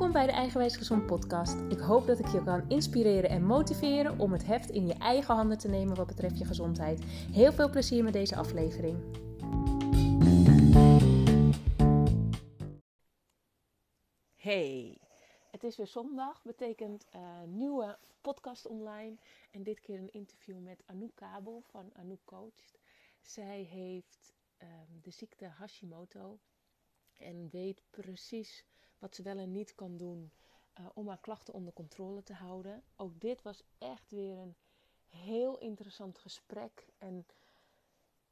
Welkom bij de Eigenwijs Gezond podcast. Ik hoop dat ik je kan inspireren en motiveren om het heft in je eigen handen te nemen wat betreft je gezondheid. Heel veel plezier met deze aflevering. Hey, het is weer zondag, betekent uh, nieuwe podcast online en dit keer een interview met Anouk Kabel van Anouk Coach. Zij heeft um, de ziekte Hashimoto en weet precies wat ze wel en niet kan doen uh, om haar klachten onder controle te houden. Ook dit was echt weer een heel interessant gesprek. En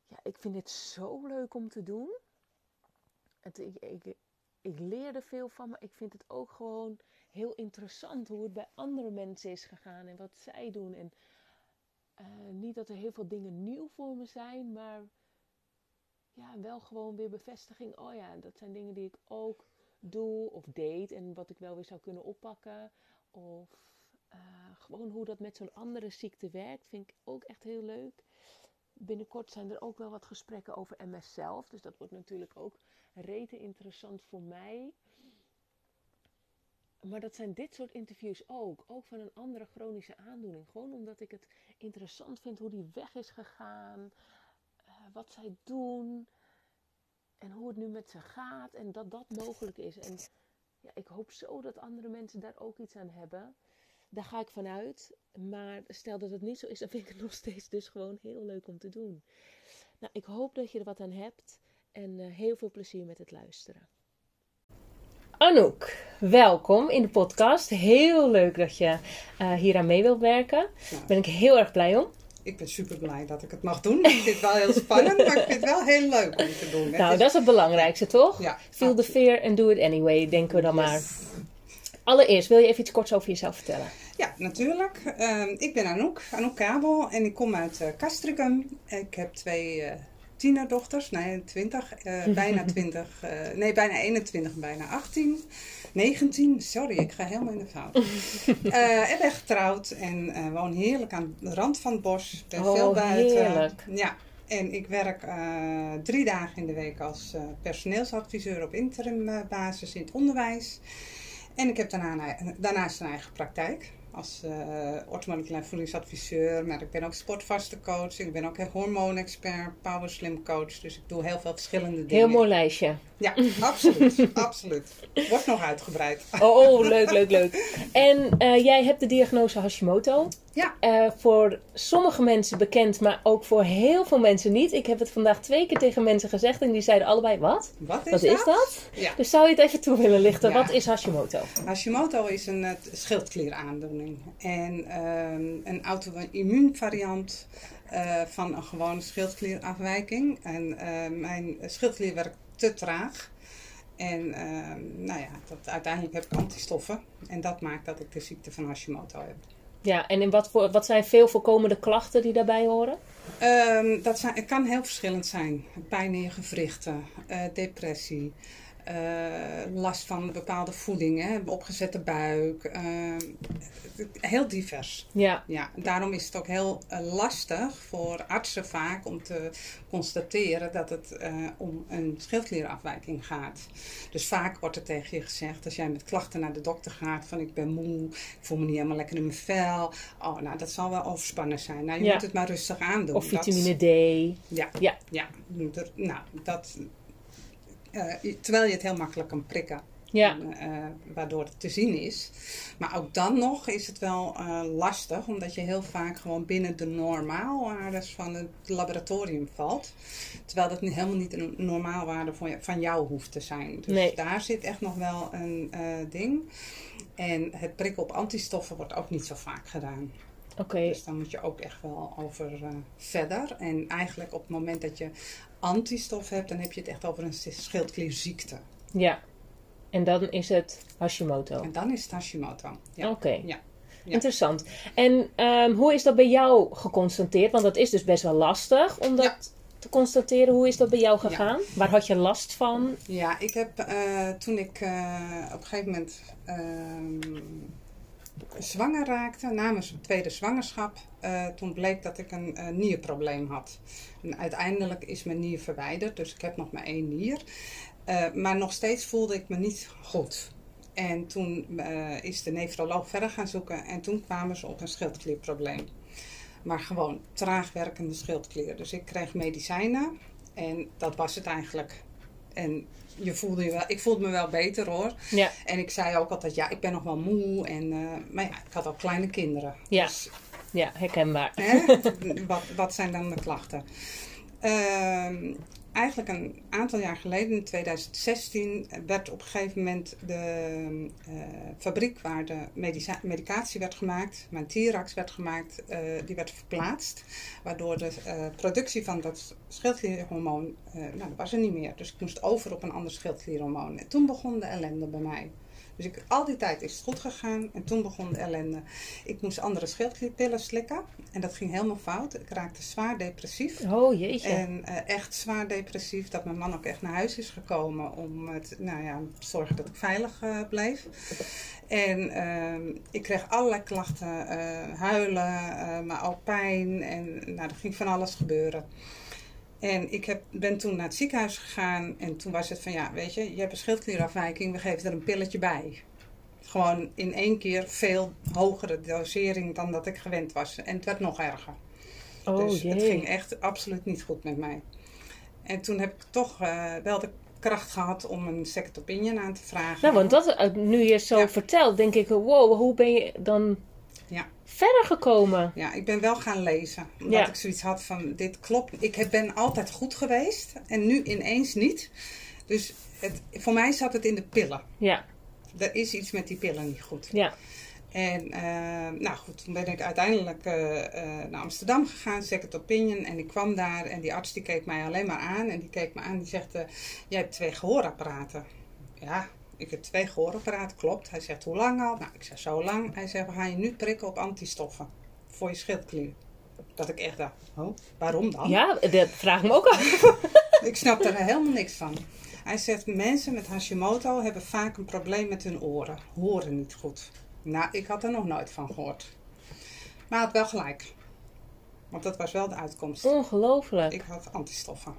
ja, ik vind dit zo leuk om te doen. Het, ik, ik, ik leerde veel van, maar ik vind het ook gewoon heel interessant hoe het bij andere mensen is gegaan en wat zij doen. En uh, niet dat er heel veel dingen nieuw voor me zijn, maar ja, wel gewoon weer bevestiging. Oh ja, dat zijn dingen die ik ook doe of deed en wat ik wel weer zou kunnen oppakken. Of uh, gewoon hoe dat met zo'n andere ziekte werkt, vind ik ook echt heel leuk. Binnenkort zijn er ook wel wat gesprekken over MS zelf. Dus dat wordt natuurlijk ook rete interessant voor mij. Maar dat zijn dit soort interviews ook. Ook van een andere chronische aandoening. Gewoon omdat ik het interessant vind hoe die weg is gegaan. Uh, wat zij doen en hoe het nu met ze gaat en dat dat mogelijk is. En ja, ik hoop zo dat andere mensen daar ook iets aan hebben. Daar ga ik vanuit. Maar stel dat het niet zo is, dan vind ik het nog steeds dus gewoon heel leuk om te doen. Nou, ik hoop dat je er wat aan hebt en uh, heel veel plezier met het luisteren. Anouk, welkom in de podcast. Heel leuk dat je uh, hier aan mee wilt werken. Daar ben ik heel erg blij om ik ben super blij dat ik het mag doen. Ik vind het wel heel spannend, maar ik vind het wel heel leuk om te doen. Nou, dat is het belangrijkste, toch? Ja. Feel the fear and do it anyway, denken we dan maar. Allereerst, wil je even iets korts over jezelf vertellen? Ja, natuurlijk. Uh, ik ben Anouk, Anouk Kabel en ik kom uit uh, Castricum. Ik heb twee uh, tienerdochters, nee, 20, uh, bijna 20, nee, bijna 21, bijna 18. 19, sorry, ik ga helemaal in de fout. uh, ik ben getrouwd en woon heerlijk aan de rand van het bos. Ben oh, veel buiten. Heerlijk. Ja, en ik werk drie dagen in de week als personeelsadviseur op interim basis in het onderwijs. En ik heb daarna, daarnaast een eigen praktijk als uh, orthomoleculair voedingsadviseur. Maar ik ben ook sportvaste coach. Ik ben ook hormoonexpert, power slim coach. Dus ik doe heel veel verschillende dingen. Heel mooi lijstje. Ja, absoluut. absoluut. Wordt nog uitgebreid. Oh, oh leuk, leuk, leuk. En uh, jij hebt de diagnose Hashimoto. Ja. Uh, voor sommige mensen bekend, maar ook voor heel veel mensen niet. Ik heb het vandaag twee keer tegen mensen gezegd en die zeiden allebei wat? Wat is, wat dat? Is dat? Ja. Dus zou je het even toe willen lichten? Ja. Wat is Hashimoto? Hashimoto is een uh, schildklieraandoening. En uh, een auto-immuunvariant uh, van een gewone schildklierafwijking. En mijn schildklier werkt te traag. En nou ja, dat, uiteindelijk heb ik antistoffen. En dat maakt dat ik de ziekte van Hashimoto heb. Ja, en in wat, voor, wat zijn veel voorkomende klachten die daarbij horen? Um, dat zijn, het kan heel verschillend zijn. Pijn in je gewrichten, uh, depressie, last van bepaalde voeding, hè, opgezette buik. Uh, heel divers. Ja. ja. Daarom is het ook heel uh, lastig voor artsen vaak om te constateren dat het om een schildklierafwijking gaat. Dus vaak wordt er tegen je gezegd, als jij met klachten naar de dokter gaat, van ik ben moe, ik voel me niet helemaal lekker in mijn vel. Oh, nou dat zal wel overspannen zijn. Nou, je ja. moet het maar rustig aandoen. Of vitamine D. Ja, ja. ja. Nou, dat, uh, terwijl je het heel makkelijk kan prikken. Ja. Uh, waardoor het te zien is. Maar ook dan nog is het wel uh, lastig, omdat je heel vaak gewoon binnen de normaalwaardes van het laboratorium valt. Terwijl dat helemaal niet een normaalwaarde van, van jou hoeft te zijn. Dus nee. daar zit echt nog wel een uh, ding. En het prikken op antistoffen wordt ook niet zo vaak gedaan. Okay. Dus dan moet je ook echt wel over uh, verder. En eigenlijk op het moment dat je antistof hebt, dan heb je het echt over een schildklierziekte. Ja. En dan is het Hashimoto. En dan is het Hashimoto. Ja. Oké. Ja. ja. Interessant. En um, hoe is dat bij jou geconstateerd? Want dat is dus best wel lastig om dat ja. te constateren. Hoe is dat bij jou gegaan? Waar had je last van? Ja, ik heb uh, toen ik uh, op een gegeven moment uh, zwanger raakte, namens mijn tweede zwangerschap, uh, toen bleek dat ik een uh, nierprobleem had. En uiteindelijk is mijn nier verwijderd, dus ik heb nog maar één nier. Uh, maar nog steeds voelde ik me niet goed. En toen eh, is de nefroloog verder gaan zoeken en toen kwamen ze op een schildklierprobleem. Maar gewoon traag werkende schildklier. Dus ik kreeg medicijnen en dat was het eigenlijk. En je voelde je wel, ik voelde me wel beter hoor. Ja. En ik zei ook altijd, ja, ik ben nog wel moe. En, eh, maar ja, ik had ook kleine kinderen. Ja. Dus Ja, herkenbaar. Hè? wat, wat zijn dan de klachten? Ehm, eigenlijk een aantal jaar geleden, in 2016, werd op een gegeven moment de eh, fabriek waar de medica- medicatie werd gemaakt, mijn Tirax werd gemaakt, eh, die werd verplaatst. Waardoor de eh, productie van dat schildklierhormoon, nou, dat was er niet meer. Dus ik moest over op een ander schildklierhormoon. En toen begon de ellende bij mij. Dus ik, al die tijd is het goed gegaan en toen begon de ellende. Ik moest andere schildklierpillen slikken en dat ging helemaal fout. Ik raakte zwaar depressief. Oh jeetje. En eh, echt zwaar depressief, dat mijn man ook echt naar huis is gekomen om het, nou ja, te zorgen dat ik veilig eh, bleef. En ehm, ik kreeg allerlei klachten, eh, huilen, maar ook pijn en nou, er ging van alles gebeuren. En ik heb, ben toen naar het ziekenhuis gegaan en toen was het van ja, weet je, je hebt een schildklierafwijking, we geven er een pilletje bij. Gewoon in één keer veel hogere dosering dan dat ik gewend was. En het werd nog erger. oh dus jee. het ging echt absoluut niet goed met mij. En toen heb ik toch eh, wel de kracht gehad om een second opinion aan te vragen. Nou, want dat, eh, nu je het zo Ja. vertelt, denk ik, wow, hoe ben je dan. Verder gekomen? Ja, ik ben wel gaan lezen. Omdat Ja. ik zoiets had van, dit klopt. Ik ben altijd goed geweest en nu ineens niet. Dus het, voor mij zat het in de pillen. Ja, Er is iets met die pillen niet goed. ja. En eh, nou goed, toen ben ik uiteindelijk eh, eh, naar Amsterdam gegaan, second opinion. En ik kwam daar en die arts die keek mij alleen maar aan. En die keek me aan die zegt, jij hebt twee gehoorapparaten. Ja, ik heb twee gehoorapparaten, klopt. Hij zegt, hoe lang al? Nou, ik zeg, zo lang. Hij zegt, we gaan je nu prikken op antistoffen voor je schildklier. Dat ik echt dacht, oh, waarom dan? Ja, dat vraag ik me ook af. Ik snap er helemaal niks van. Hij zegt, mensen met Hashimoto hebben vaak een probleem met hun oren. Horen niet goed. Nou, ik had er nog nooit van gehoord. Maar had wel gelijk. Want dat was wel de uitkomst. Ongelooflijk. Ik had antistoffen.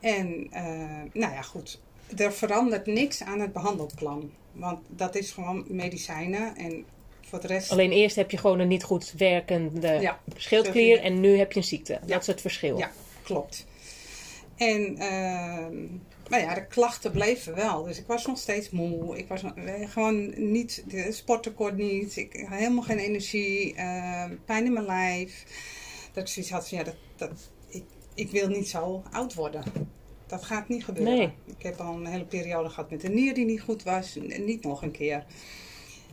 En, eh, nou ja, goed. Er verandert niks aan het behandelplan. Want dat is gewoon medicijnen. En voor de rest... Alleen eerst heb je gewoon een niet goed werkende Ja, schildklier en nu heb je een ziekte. Ja. Dat is het verschil. Ja, klopt. En nou ja, de klachten bleven wel. Dus ik was nog steeds moe. Ik was eh, gewoon niet, de sporttekort niet. Ik had helemaal geen energie. ehm, pijn in mijn lijf. Dat ik zoiets had van ja, dat, dat, ik, ik wil niet zo oud worden. Dat gaat niet gebeuren. Nee. Ik heb al een hele periode gehad met een nier die niet goed was. Niet nog een keer.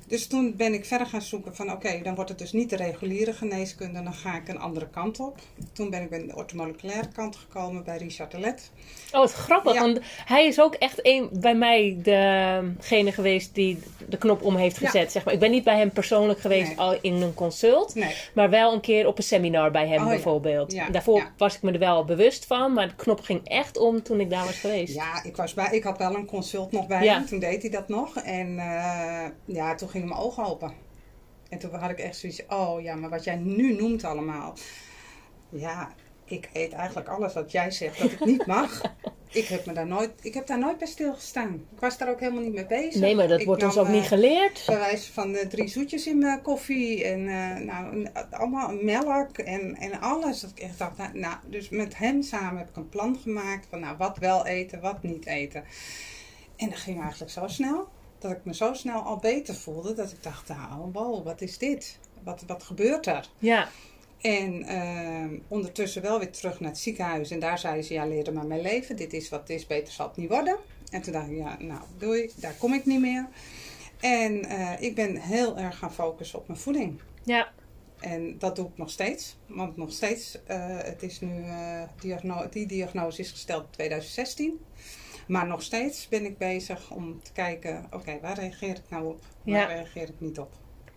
Dus toen ben ik verder gaan zoeken van oké, dan wordt het dus niet de reguliere geneeskunde, dan ga ik een andere kant op. Toen ben ik bij de ortomoleculaire kant gekomen bij Richard de Let. Oh, wat grappig. Ja. Want hij is ook echt een, bij mij degene geweest die de knop om heeft Ja. gezet. Zeg maar. Ik ben niet bij hem persoonlijk geweest Nee. al in een consult. Nee, Maar wel een keer op een seminar bij hem Oh, bijvoorbeeld. Ja, Daarvoor was ik me er wel bewust van. Maar de knop ging echt om toen ik daar was geweest. ja, ik, was bij, ik had wel een consult nog bij hem, toen deed hij dat nog. En eh, ja, toen gingen mijn ogen open. En toen had ik echt zoiets, oh ja, maar wat jij nu noemt allemaal. Ja, ik eet eigenlijk alles wat jij zegt dat ik niet mag. ik, heb me daar nooit, ik heb daar nooit bij stilgestaan. Ik was daar ook helemaal niet mee bezig. Nee, maar dat Ik wordt ons ook niet eh, geleerd. Bij wijze van eh, drie zoetjes in mijn koffie en eh, nou, allemaal melk en, en alles. Dat ik echt dacht, nou, nou, dus met hem samen heb ik een plan gemaakt van nou, wat wel eten, wat niet eten. En dat ging eigenlijk zo snel, dat ik me zo snel al beter voelde, dat ik dacht, nou, wow, wat is dit? Wat, wat gebeurt er? Ja, En eh, ondertussen wel weer terug naar het ziekenhuis. En daar zeiden ze, ja, leer er maar mee leven. Dit is wat het is, beter zal het niet worden. En toen dacht ik, ja, nou, doei, daar kom ik niet meer. En eh, ik ben heel erg gaan focussen op mijn voeding. ja. En dat doe ik nog steeds. Want nog steeds, eh, het is nu, eh, diagno- die diagnose is gesteld in 2016. Maar nog steeds ben ik bezig om te kijken, oké, waar reageer ik nou op? Waar Ja. reageer ik niet op?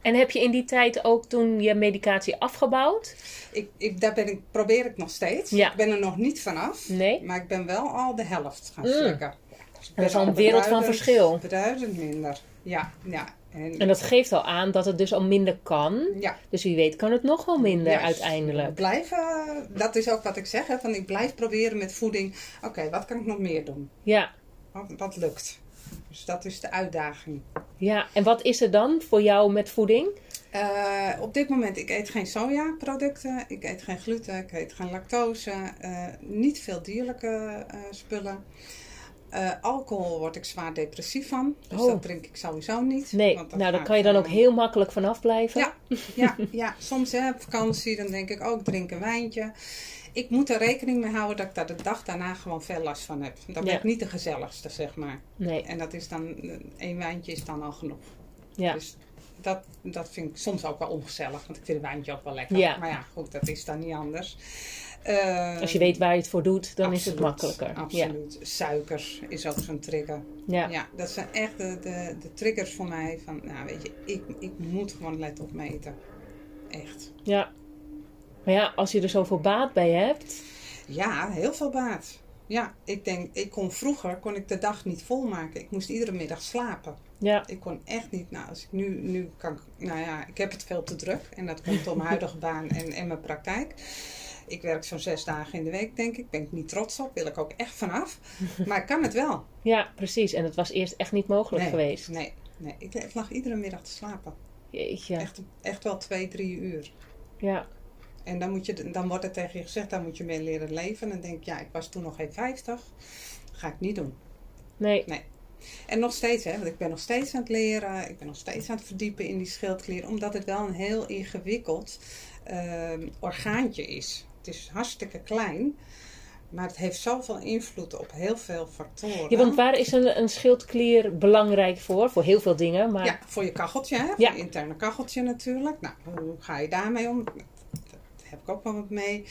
En heb je in die tijd ook toen je medicatie afgebouwd? Ik, ik, daar ben ik, probeer ik nog steeds. Ja. Ik ben er nog niet vanaf. Nee? Maar ik ben wel al de helft gaan Mm. slikken. Dus dat is al een wereld van verschil. Beduidend minder. Ja, ja. En, En dat geeft al aan dat het dus al minder kan. ja, Dus wie weet kan het nog wel minder juist. uiteindelijk. Blijven, dat is ook wat ik zeg. Hè, van ik blijf proberen met voeding. Oké, wat kan ik nog meer doen? Ja, Wat, wat lukt? Dus dat is de uitdaging. Ja, en wat is er dan voor jou met voeding? Uh, op dit moment, ik eet geen sojaproducten, ik eet geen gluten, ik eet geen lactose, uh, niet veel dierlijke uh, spullen. Alcohol word ik zwaar depressief van, dus Oh. dat drink ik sowieso niet. Nee, want nou daar gaat kan je dan ook heel makkelijk vanaf blijven. Ja, ja, ja, soms hè, op vakantie dan denk ik ook, ik drink een wijntje. Ik moet er rekening mee houden dat ik daar de dag daarna gewoon veel last van heb. Dat Ja. ben ik niet de gezelligste, zeg maar. Nee, En dat is dan, één wijntje is dan al genoeg. ja. Dus dat, dat vind ik soms ook wel ongezellig, want ik vind een wijntje ook wel lekker. Ja. Maar ja, goed, dat is dan niet anders. Eh, Als je weet waar je het voor doet, dan is het makkelijker. Absoluut. Suiker is ook zo'n trigger. Ja. Ja, dat zijn echt de, de, de triggers voor mij. Van, nou weet je, ik, ik moet gewoon letten op mijn eten. Echt. ja. Maar ja, als je er zoveel baat bij hebt. Ja, heel veel baat. Ja, ik denk, ik kon vroeger kon ik de dag niet volmaken. Ik moest iedere middag slapen. Ja, Ik kon echt niet. Nou, als ik nu, nu kan nou ja, ik heb het veel te druk. En dat komt door mijn huidige baan en, en mijn praktijk. Ik werk zo'n zes dagen in de week, denk ik. Ben ik niet trots op. Wil ik ook echt vanaf. Maar ik kan het wel. ja, precies. En dat was eerst echt niet mogelijk nee, geweest. Nee, nee. Ik, ik lag iedere middag te slapen. Jeetje. Echt, echt wel twee, drie uur. Ja, En dan, moet je, dan wordt er tegen je gezegd, daar moet je mee leren leven. En dan denk ik, ja, ik was toen nog geen 50. Ga ik niet doen. nee. En nog steeds, hè, want ik ben nog steeds aan het leren. Ik ben nog steeds aan het verdiepen in die schildklier. Omdat het wel een heel ingewikkeld ehm, orgaantje is. Het is hartstikke klein. Maar het heeft zoveel invloed op heel veel factoren. Ja, want waar is een, een schildklier belangrijk voor? Voor heel veel dingen, maar Ja, voor je kacheltje, hè? Ja. Je interne kacheltje natuurlijk. Nou, hoe ga je daarmee om? Daar heb ik ook wel wat mee.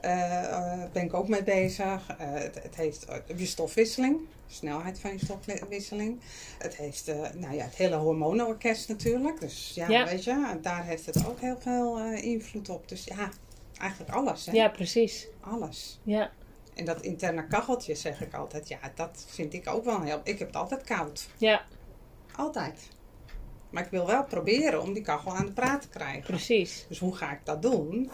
Eh, ben ik ook mee bezig. Eh, het, het heeft je stofwisseling, snelheid van je stofwisseling. Het heeft nou ja, het hele hormonenorkest natuurlijk. Dus ja, Ja. weet je, daar heeft het ook heel veel invloed op. Dus ja, eigenlijk alles. Hè? ja, precies. Alles. Ja, En dat interne kacheltje zeg ik altijd, ja, dat vind ik ook wel heel. Ik heb het altijd koud. ja, Altijd. Maar ik wil wel proberen om die kachel aan de praat te krijgen. precies. Dus hoe ga ik dat doen?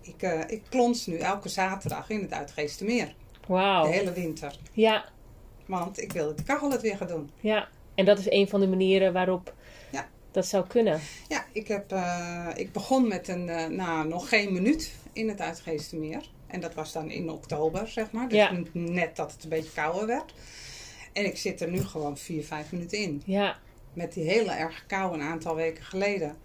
Ik, eh, ik plons nu elke zaterdag in het Uitgeestermeer. De Wauw. hele winter. Ja, Want ik wil dat de kachel het weer gaat doen. ja. En dat is een van de manieren waarop. Dat zou kunnen. Ja, ik, heb, eh, ik begon met een, eh, nou, nog geen minuut in het Uitgeestermeer. En dat was dan in oktober, zeg maar. Dus Ja. net dat het een beetje kouder werd. En ik zit er nu gewoon vier, vijf minuten in. Ja, Met die hele erg kou een aantal weken geleden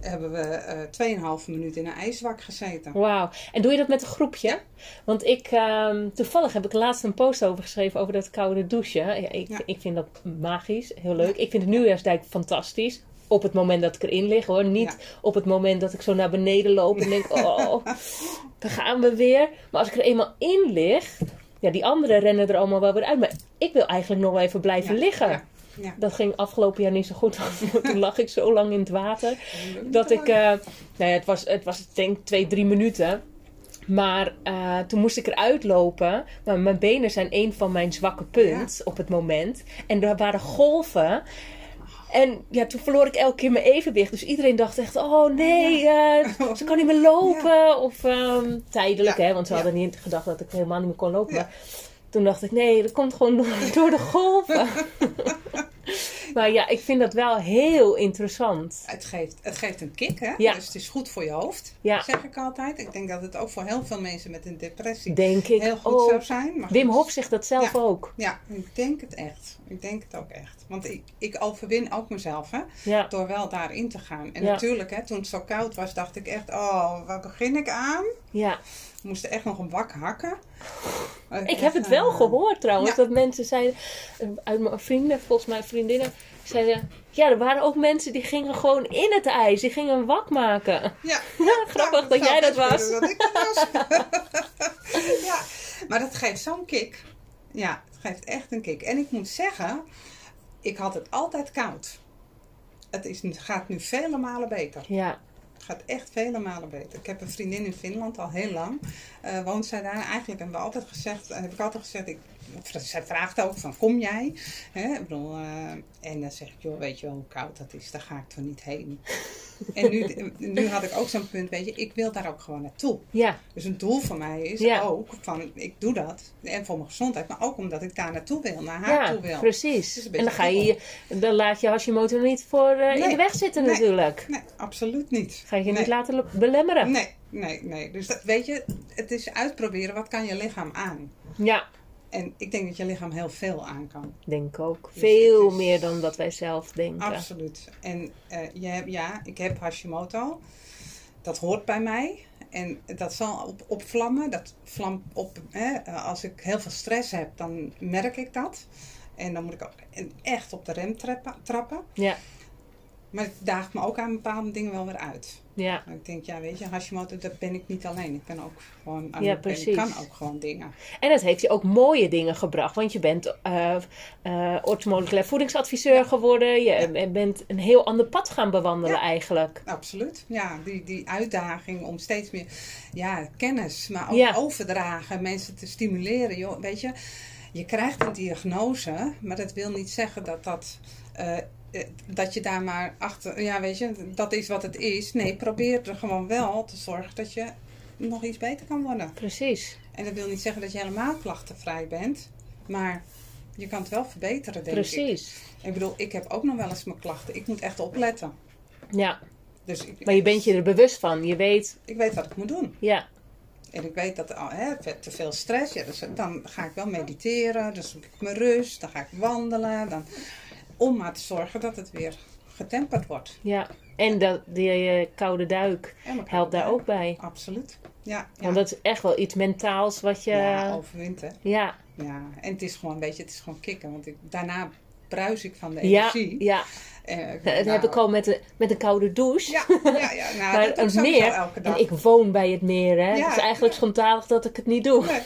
hebben we eh 2,5 minuut in een ijswak gezeten. wauw. En doe je dat met een groepje? Want ik, ehm, toevallig heb ik laatst een post over geschreven over dat koude douchen. Ja, ik, Ja. ik vind dat magisch, heel leuk. Ik vind het nieuwjaarsdijk fantastisch. Op het moment dat ik erin lig hoor. Niet Ja. op het moment dat ik zo naar beneden loop en denk, oh, daar gaan we weer. Maar als ik er eenmaal in lig, ja, die anderen rennen er allemaal wel weer uit. Maar ik wil eigenlijk nog wel even blijven Ja, liggen. ja. Dat ging afgelopen jaar niet zo goed. Toen lag ik zo lang in het water. Dat ik, eh, nou ja, het was, het was denk ik twee, drie minuten. Maar eh, toen moest ik eruit lopen. Maar mijn benen zijn een van mijn zwakke punt op het moment. En er waren golven. En ja, toen verloor ik elke keer mijn evenwicht. Dus iedereen dacht echt, oh nee, eh, ze kan niet meer lopen. Of ehm, tijdelijk, Ja, hè. Want ze hadden niet gedacht dat ik helemaal niet meer kon lopen. Maar toen dacht ik, nee, dat komt gewoon door, door de golven. maar ja, ik vind dat wel heel interessant. Het geeft, het geeft een kick, hè? Ja. Dus het is goed voor je hoofd, Ja. zeg ik altijd. Ik denk dat het ook voor heel veel mensen met een depressie Denk ik heel goed ook. zou zijn. Maar Wim goed. Hof zegt dat zelf Ja. ook. Ja, ik denk het echt. Ik denk het ook echt. Want ik, ik overwin ook mezelf, hè? Ja, Door wel daarin te gaan. En natuurlijk, hè, toen het zo koud was, dacht ik echt, oh, waar begin ik aan? ja. We moesten echt nog een bak hakken. Ik heb het wel Eh, gehoord trouwens. ja. Dat mensen zeiden, eh, uit mijn vrienden, volgens mij vriendinnen, zeiden... Ja, er waren ook mensen die gingen gewoon in het ijs. Die gingen een wak maken. Ja, Ja, grappig Nou, dat jij dat was. Dat ik dat was. ja, maar dat geeft zo'n kick. Ja, het geeft echt een kick. En ik moet zeggen, ik had het altijd koud. Het is, gaat nu vele malen beter. Ja, gaat echt vele malen beter. Ik heb een vriendin in Finland al heel lang. eh woont zij daar. Eigenlijk hebben we altijd gezegd, heb ik altijd gezegd, ik zij vraagt ook van, kom jij? Hè? Ik bedoel, eh, en dan zeg ik, joh, weet je wel hoe koud dat is? Daar ga ik toch niet heen. en nu, nu had ik ook zo'n punt, weet je, ik wil daar ook gewoon naartoe. Ja, Dus een doel van mij is Ja. ook van, ik doe dat. En voor mijn gezondheid, maar ook omdat ik daar naartoe wil, naar haar ja toe wil. precies. Een En dan, ga je, je- dan laat je Hashimoto niet voor eh, in de weg zitten Nee. natuurlijk. Nee, absoluut niet. Ga je je Nee. niet laten le- belemmeren. Nee, nee, nee. Dus dat, weet je, het is uitproberen, wat kan je lichaam aan? Ja, En ik denk dat je lichaam heel veel aan kan. denk ook. Dus Veel is- meer dan dat wij zelf denken. Absoluut. En eh, je hebt, ja, ik heb Hashimoto. Dat hoort bij mij. En dat zal op, opvlammen. Dat vlamt op. Hè, eh, als ik heel veel stress heb, dan merk ik dat. En dan moet ik ook echt op de rem trappen. trappen. Ja, Maar het daagt me ook aan bepaalde dingen wel weer uit. Ja. Ik denk, ja, weet je, Hashimoto, dat ben ik niet alleen. Ik ben ook gewoon. aan Ja, het- en. Ik kan ook gewoon dingen. En het heeft je ook mooie dingen gebracht. Want je bent eh orthomoleculair voedingsadviseur geworden. Je bent een heel ander pad gaan bewandelen eigenlijk. Absoluut. Ja, die, die uitdaging om steeds meer ja, kennis, maar ook overdragen, mensen te stimuleren. Joh, weet je, je krijgt een diagnose, maar dat wil niet zeggen dat dat. eh, dat je daar maar achter, ja, weet je, dat is wat het is. Nee, probeer er gewoon wel te zorgen dat je nog iets beter kan worden. Precies. En dat wil niet zeggen dat je helemaal klachtenvrij bent, maar je kan het wel verbeteren, denk ik. Precies. Ik bedoel, ik heb ook nog wel eens mijn klachten. Ik moet echt opletten. Ja, Dus ik, maar je bent je er bewust van. Je weet, Ik weet wat ik moet doen. ja, En ik weet dat oh, hè, te veel stress, ja, dus dan ga ik wel mediteren, dan zoek ik mijn rust, dan ga ik wandelen. Dan, om maar te zorgen dat het weer getemperd wordt. ja. En dat, die eh, koude duik helpt daar ook bij. Absoluut. Ja, ja. Want dat is echt wel iets mentaals wat je... ja overwint hè. ja, Ja, en het is gewoon, weet je, het is gewoon kicken. Want ik, daarna bruis ik van de ja, energie. ja. En, ik- Dat nou, heb ik al met, de, met een koude douche. Ja, ja, ja. Nou, maar dat een ik sowieso meer, elke dag. en ik woon bij het meer, hè. Ja, het is eigenlijk schandalig dat ik het niet doe. Nee,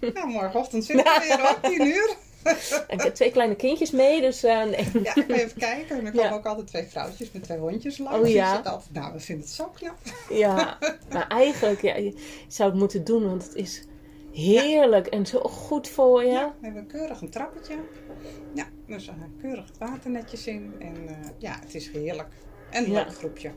nee. Nou, morgenochtend zitten we weer op, tien uur. Ik heb twee kleine kindjes mee, dus eh, nee. Ja, ik ga even kijken. En dan komen Ja. ook altijd twee vrouwtjes met twee hondjes langs. Oh, ja. altijd, nou, we vinden het zo knap. Ja, maar eigenlijk, ja, je zou het moeten doen, want het is heerlijk en zo goed voor je. Ja, we hebben keurig een trappetje. Ja, dus keurig het water netjes in. En eh, ja, het is heerlijk. En een Ja. leuk groepje.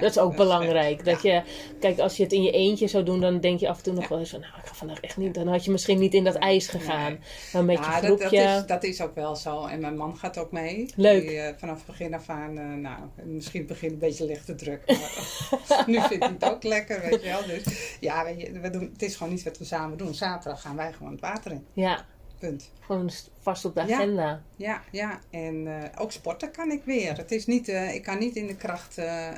dat is ook dat belangrijk. dat je, kijk, als je het in je eentje zou doen, dan denk je af en toe nog Ja. wel eens van, nou, ik ga vandaag echt niet. Dan had je misschien niet in dat ijs gegaan. Nee. Maar met je ja, dat, groepje. dat, is, dat is ook wel zo. En mijn man gaat ook mee. Leuk. Die, eh, vanaf begin af aan, eh, nou, misschien begint een beetje licht te druk. Maar nu vindt hij het ook lekker, weet je wel. Dus ja, we doen, het is gewoon niet wat we samen doen. Zaterdag gaan wij gewoon het water in. Ja, Punt. gewoon vast op de Ja. agenda. Ja, ja. En eh, ook sporten kan ik weer. Het is niet, eh, ik kan niet in de kracht eh,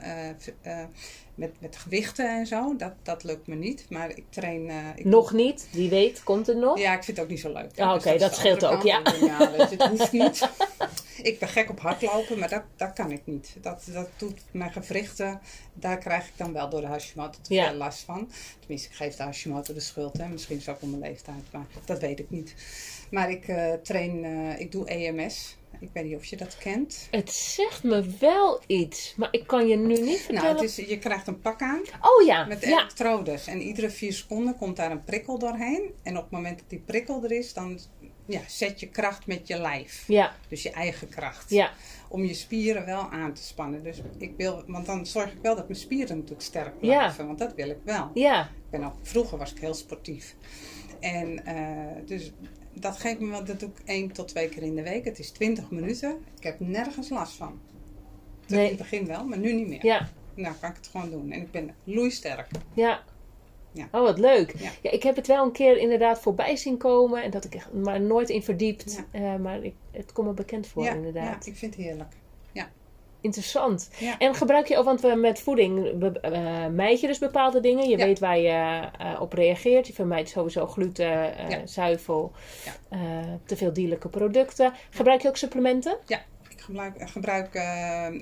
met, met gewichten en zo. Dat, dat lukt me niet. Maar ik train. ik Nog niet, wie weet, komt het nog? Ja, ik vind het ook niet zo leuk. Ah, Dus oké, dat scheelt ook, ja. kant. Ja het hoeft niet. ik ben gek op hardlopen, maar dat, dat kan ik niet. Dat, dat doet mijn gewrichten. Daar krijg ik dan wel door de Hashimoto Ja. veel last van. Tenminste, ik geef de Hashimoto de schuld. Hè. Misschien is het ook om mijn leeftijd, maar dat weet ik niet. Maar ik eh, train, eh, ik doe EMS. Ik weet niet of je dat kent. Het zegt me wel iets, maar ik kan je nu niet vertellen. Nou, het is, je krijgt een pak aan Oh ja, met ja, elektrodes. En iedere vier seconden komt daar een prikkel doorheen. En op het moment dat die prikkel er is, dan ja, zet je kracht met je lijf. ja, Dus je eigen kracht. ja, Om je spieren wel aan te spannen. Dus ik wil, want dan zorg ik wel dat mijn spieren natuurlijk sterk Ja. blijven. Want dat wil ik wel. ja, Ik ben ook, vroeger was ik heel sportief. En eh, dus dat geeft me wel, dat doe ik één tot twee keer in de week. Het is 20 minuten. Ik heb nergens last van. Nee. In het begin wel, maar nu niet meer. ja, Nou kan ik het gewoon doen. En ik ben loeisterk. ja. Ja. Oh, wat leuk. Ja. Ja. ik heb het wel een keer inderdaad voorbij zien komen en dat ik echt maar nooit in verdiept. Ja. Eh, maar ik, het komt me bekend voor, ja, ja, inderdaad. ik vind het heerlijk. Interessant. Ja. En gebruik je ook, want we met voeding be, eh, meid je dus bepaalde dingen. Je Ja. weet waar je eh, op reageert. Je vermijdt sowieso gluten, Ja. zuivel, Ja. te veel dierlijke producten. Gebruik je ook supplementen? Ik gebruik, ik gebruik eh,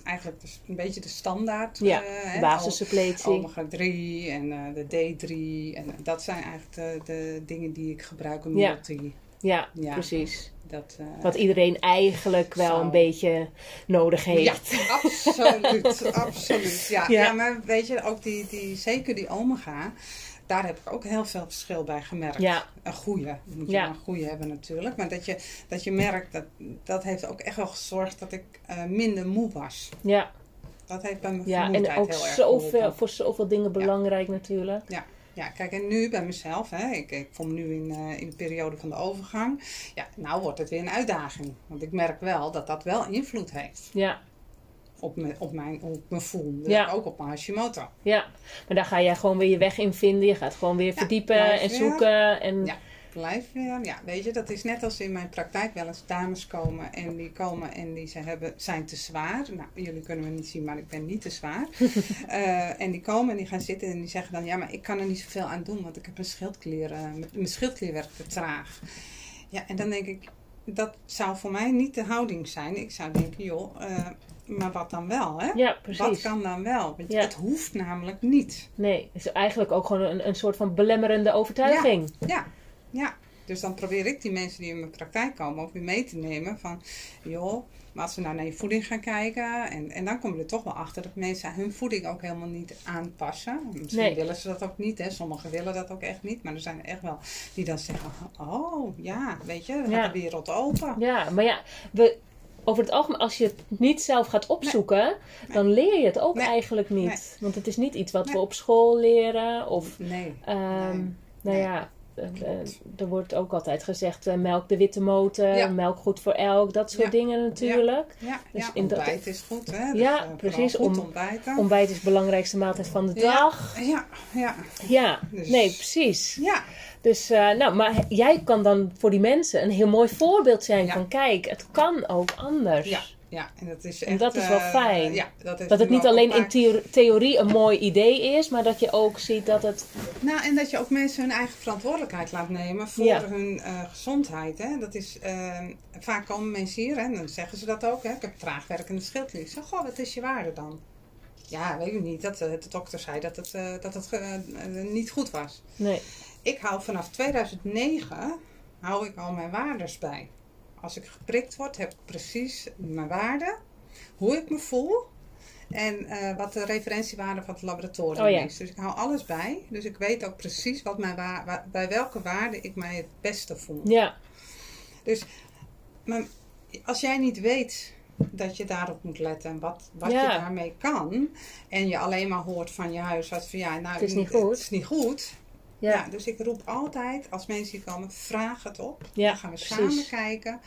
eigenlijk dus een beetje de standaard. Ja, hè, basissuppletie. Omega 3 en eh, de D3. En dat zijn eigenlijk de, de dingen die ik gebruik. Een Ja. multi. Ja, Ja. precies. Dat, Wat iedereen eigenlijk wel een beetje nodig ja, heeft. absoluut. absoluut. Ja. Ja. Ja. maar weet je, ook die, die, zeker die omega. Daar heb ik ook heel veel verschil bij gemerkt. Ja. Een goede, moet je Ja. een goede hebben natuurlijk. Maar dat je, dat je merkt, dat, dat heeft ook echt wel gezorgd dat ik eh, minder moe was. Ja, Dat heeft bij mijn ja. en ook heel erg zoveel, voor zoveel dingen belangrijk natuurlijk. Ja, kijk, en nu bij mezelf, hè, ik, ik kom nu in, eh, in de periode van de overgang. Ja, nou wordt het weer een uitdaging. Want ik merk wel dat dat wel invloed heeft Ja, op, me, op, mijn, op mijn voel. Ja. ook op mijn Hashimoto. ja. Maar daar ga jij gewoon weer je weg in vinden. Je gaat gewoon weer verdiepen en weer. zoeken. En Ja. Blijf weer. Ja, weet je, dat is net als in mijn praktijk wel eens dames komen en die komen en die ze hebben, zijn te zwaar. Nou, jullie kunnen me niet zien, maar ik ben niet te zwaar. Eh, en die komen en die gaan zitten en die zeggen dan, ja, maar ik kan er niet zoveel aan doen, want ik heb een schildklier, eh, mijn schildklier werkt te traag. Ja, en dan denk ik, dat zou voor mij niet de houding zijn. Ik zou denken, joh, eh, maar wat dan wel, hè? ja, Wat precies. kan dan wel? Want Ja. het hoeft namelijk niet. Nee, het is eigenlijk ook gewoon een, een soort van belemmerende overtuiging. Ja, ja. Dus dan probeer ik die mensen die in mijn praktijk komen ook weer mee te nemen van, joh, maar als we nou naar je voeding gaan kijken, en, en dan kom je er toch wel achter dat mensen hun voeding ook helemaal niet aanpassen. Misschien Nee. willen ze dat ook niet, hè. Sommigen willen dat ook echt niet, maar er zijn er echt wel die dan zeggen, oh ja, weet je, dan gaat Ja. de wereld open. Ja, maar ja, we, over het algemeen, als je het niet zelf gaat opzoeken, dan leer je het ook Nee. eigenlijk niet. Want het is niet iets wat we op school leren. Of, Nee. ehm, nou ja, er wordt ook altijd gezegd, eh, melk de witte motor, Ja. melk goed voor elk, dat soort Ja. dingen natuurlijk. Ja, Dus dat- ontbijt is goed, hè. Dus, Ja, eh, precies, Goed om- ontbijten. Ontbijt is de belangrijkste maaltijd van de dag. Ja, ja, Ja, Dus- nee, precies. ja. Dus, eh, nou, maar jij kan dan voor die mensen een heel mooi voorbeeld zijn van, kijk, het kan ook anders. Ja, en dat is echt... En dat is wel eh, fijn. ja, dat, Dat het niet alleen een in theorie een mooi idee is, maar dat je ook ziet dat het. Nou, en dat je ook mensen hun eigen verantwoordelijkheid laat nemen voor Ja. hun eh, gezondheid. Hè? Dat is, eh, vaak komen mensen hier en dan zeggen ze dat ook. Hè? Ik heb traagwerkende schildklier. Ik zeg, goh, wat is je waarde dan? Ja, weet ik niet. Dat, eh, de dokter zei dat het, dat het niet goed was. Nee. Ik hou vanaf 2009 hou ik al mijn waardes bij. Als ik geprikt word, heb ik precies mijn waarde, hoe ik me voel en eh, wat de referentiewaarde van het laboratorium Oh ja. is. Dus ik hou alles bij. Dus ik weet ook precies wat mijn wa- wa- bij welke waarde ik mij het beste voel. Ja, Maar als jij niet weet dat je daarop moet letten en wat, wat Ja. je daarmee kan, en je alleen maar hoort van je huisarts van ja, nou, Het is niet goed. Het is niet goed. Ja, Ja, dus ik roep altijd, als mensen hier komen, vraag het op. Ja, Dan gaan we precies. samen kijken.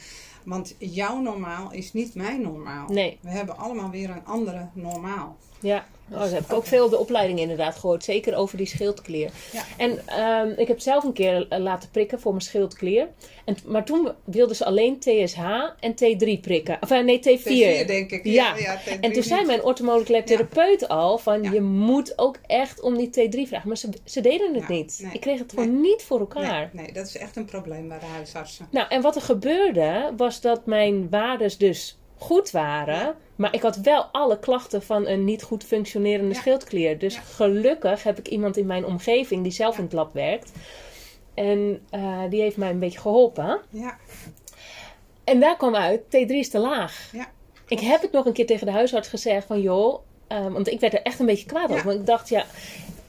Want jouw normaal is niet mijn normaal. nee. We hebben allemaal weer een andere normaal. Ja, oh, dat heb ik ook veel op de opleiding inderdaad gehoord. Zeker over die schildklier. Ja. En ehm, ik heb zelf een keer eh, laten prikken voor mijn schildklier. En, maar toen wilden ze alleen TSH en T3 prikken. Of eh, nee, T4. T4 denk ik. Ja. T3 En toen zei mijn orthomoleculair therapeut al van Ja. je moet ook echt om die T3 vragen. Maar ze, ze deden het Ja, niet. nee. Ik kreeg het gewoon niet voor elkaar. Nee, nee, dat is echt een probleem bij de huisartsen. Nou, en wat er gebeurde was dat mijn waardes dus goed waren. Maar ik had wel alle klachten van een niet goed functionerende Ja. schildklier. Dus Ja. gelukkig heb ik iemand in mijn omgeving die zelf in het lab werkt. En eh, die heeft mij een beetje geholpen. Ja, En daar kwam uit, T3 is te laag. Ja, Ik heb het nog een keer tegen de huisarts gezegd van joh, eh, want ik werd er echt een beetje kwaad Ja. over. Want ik dacht ja,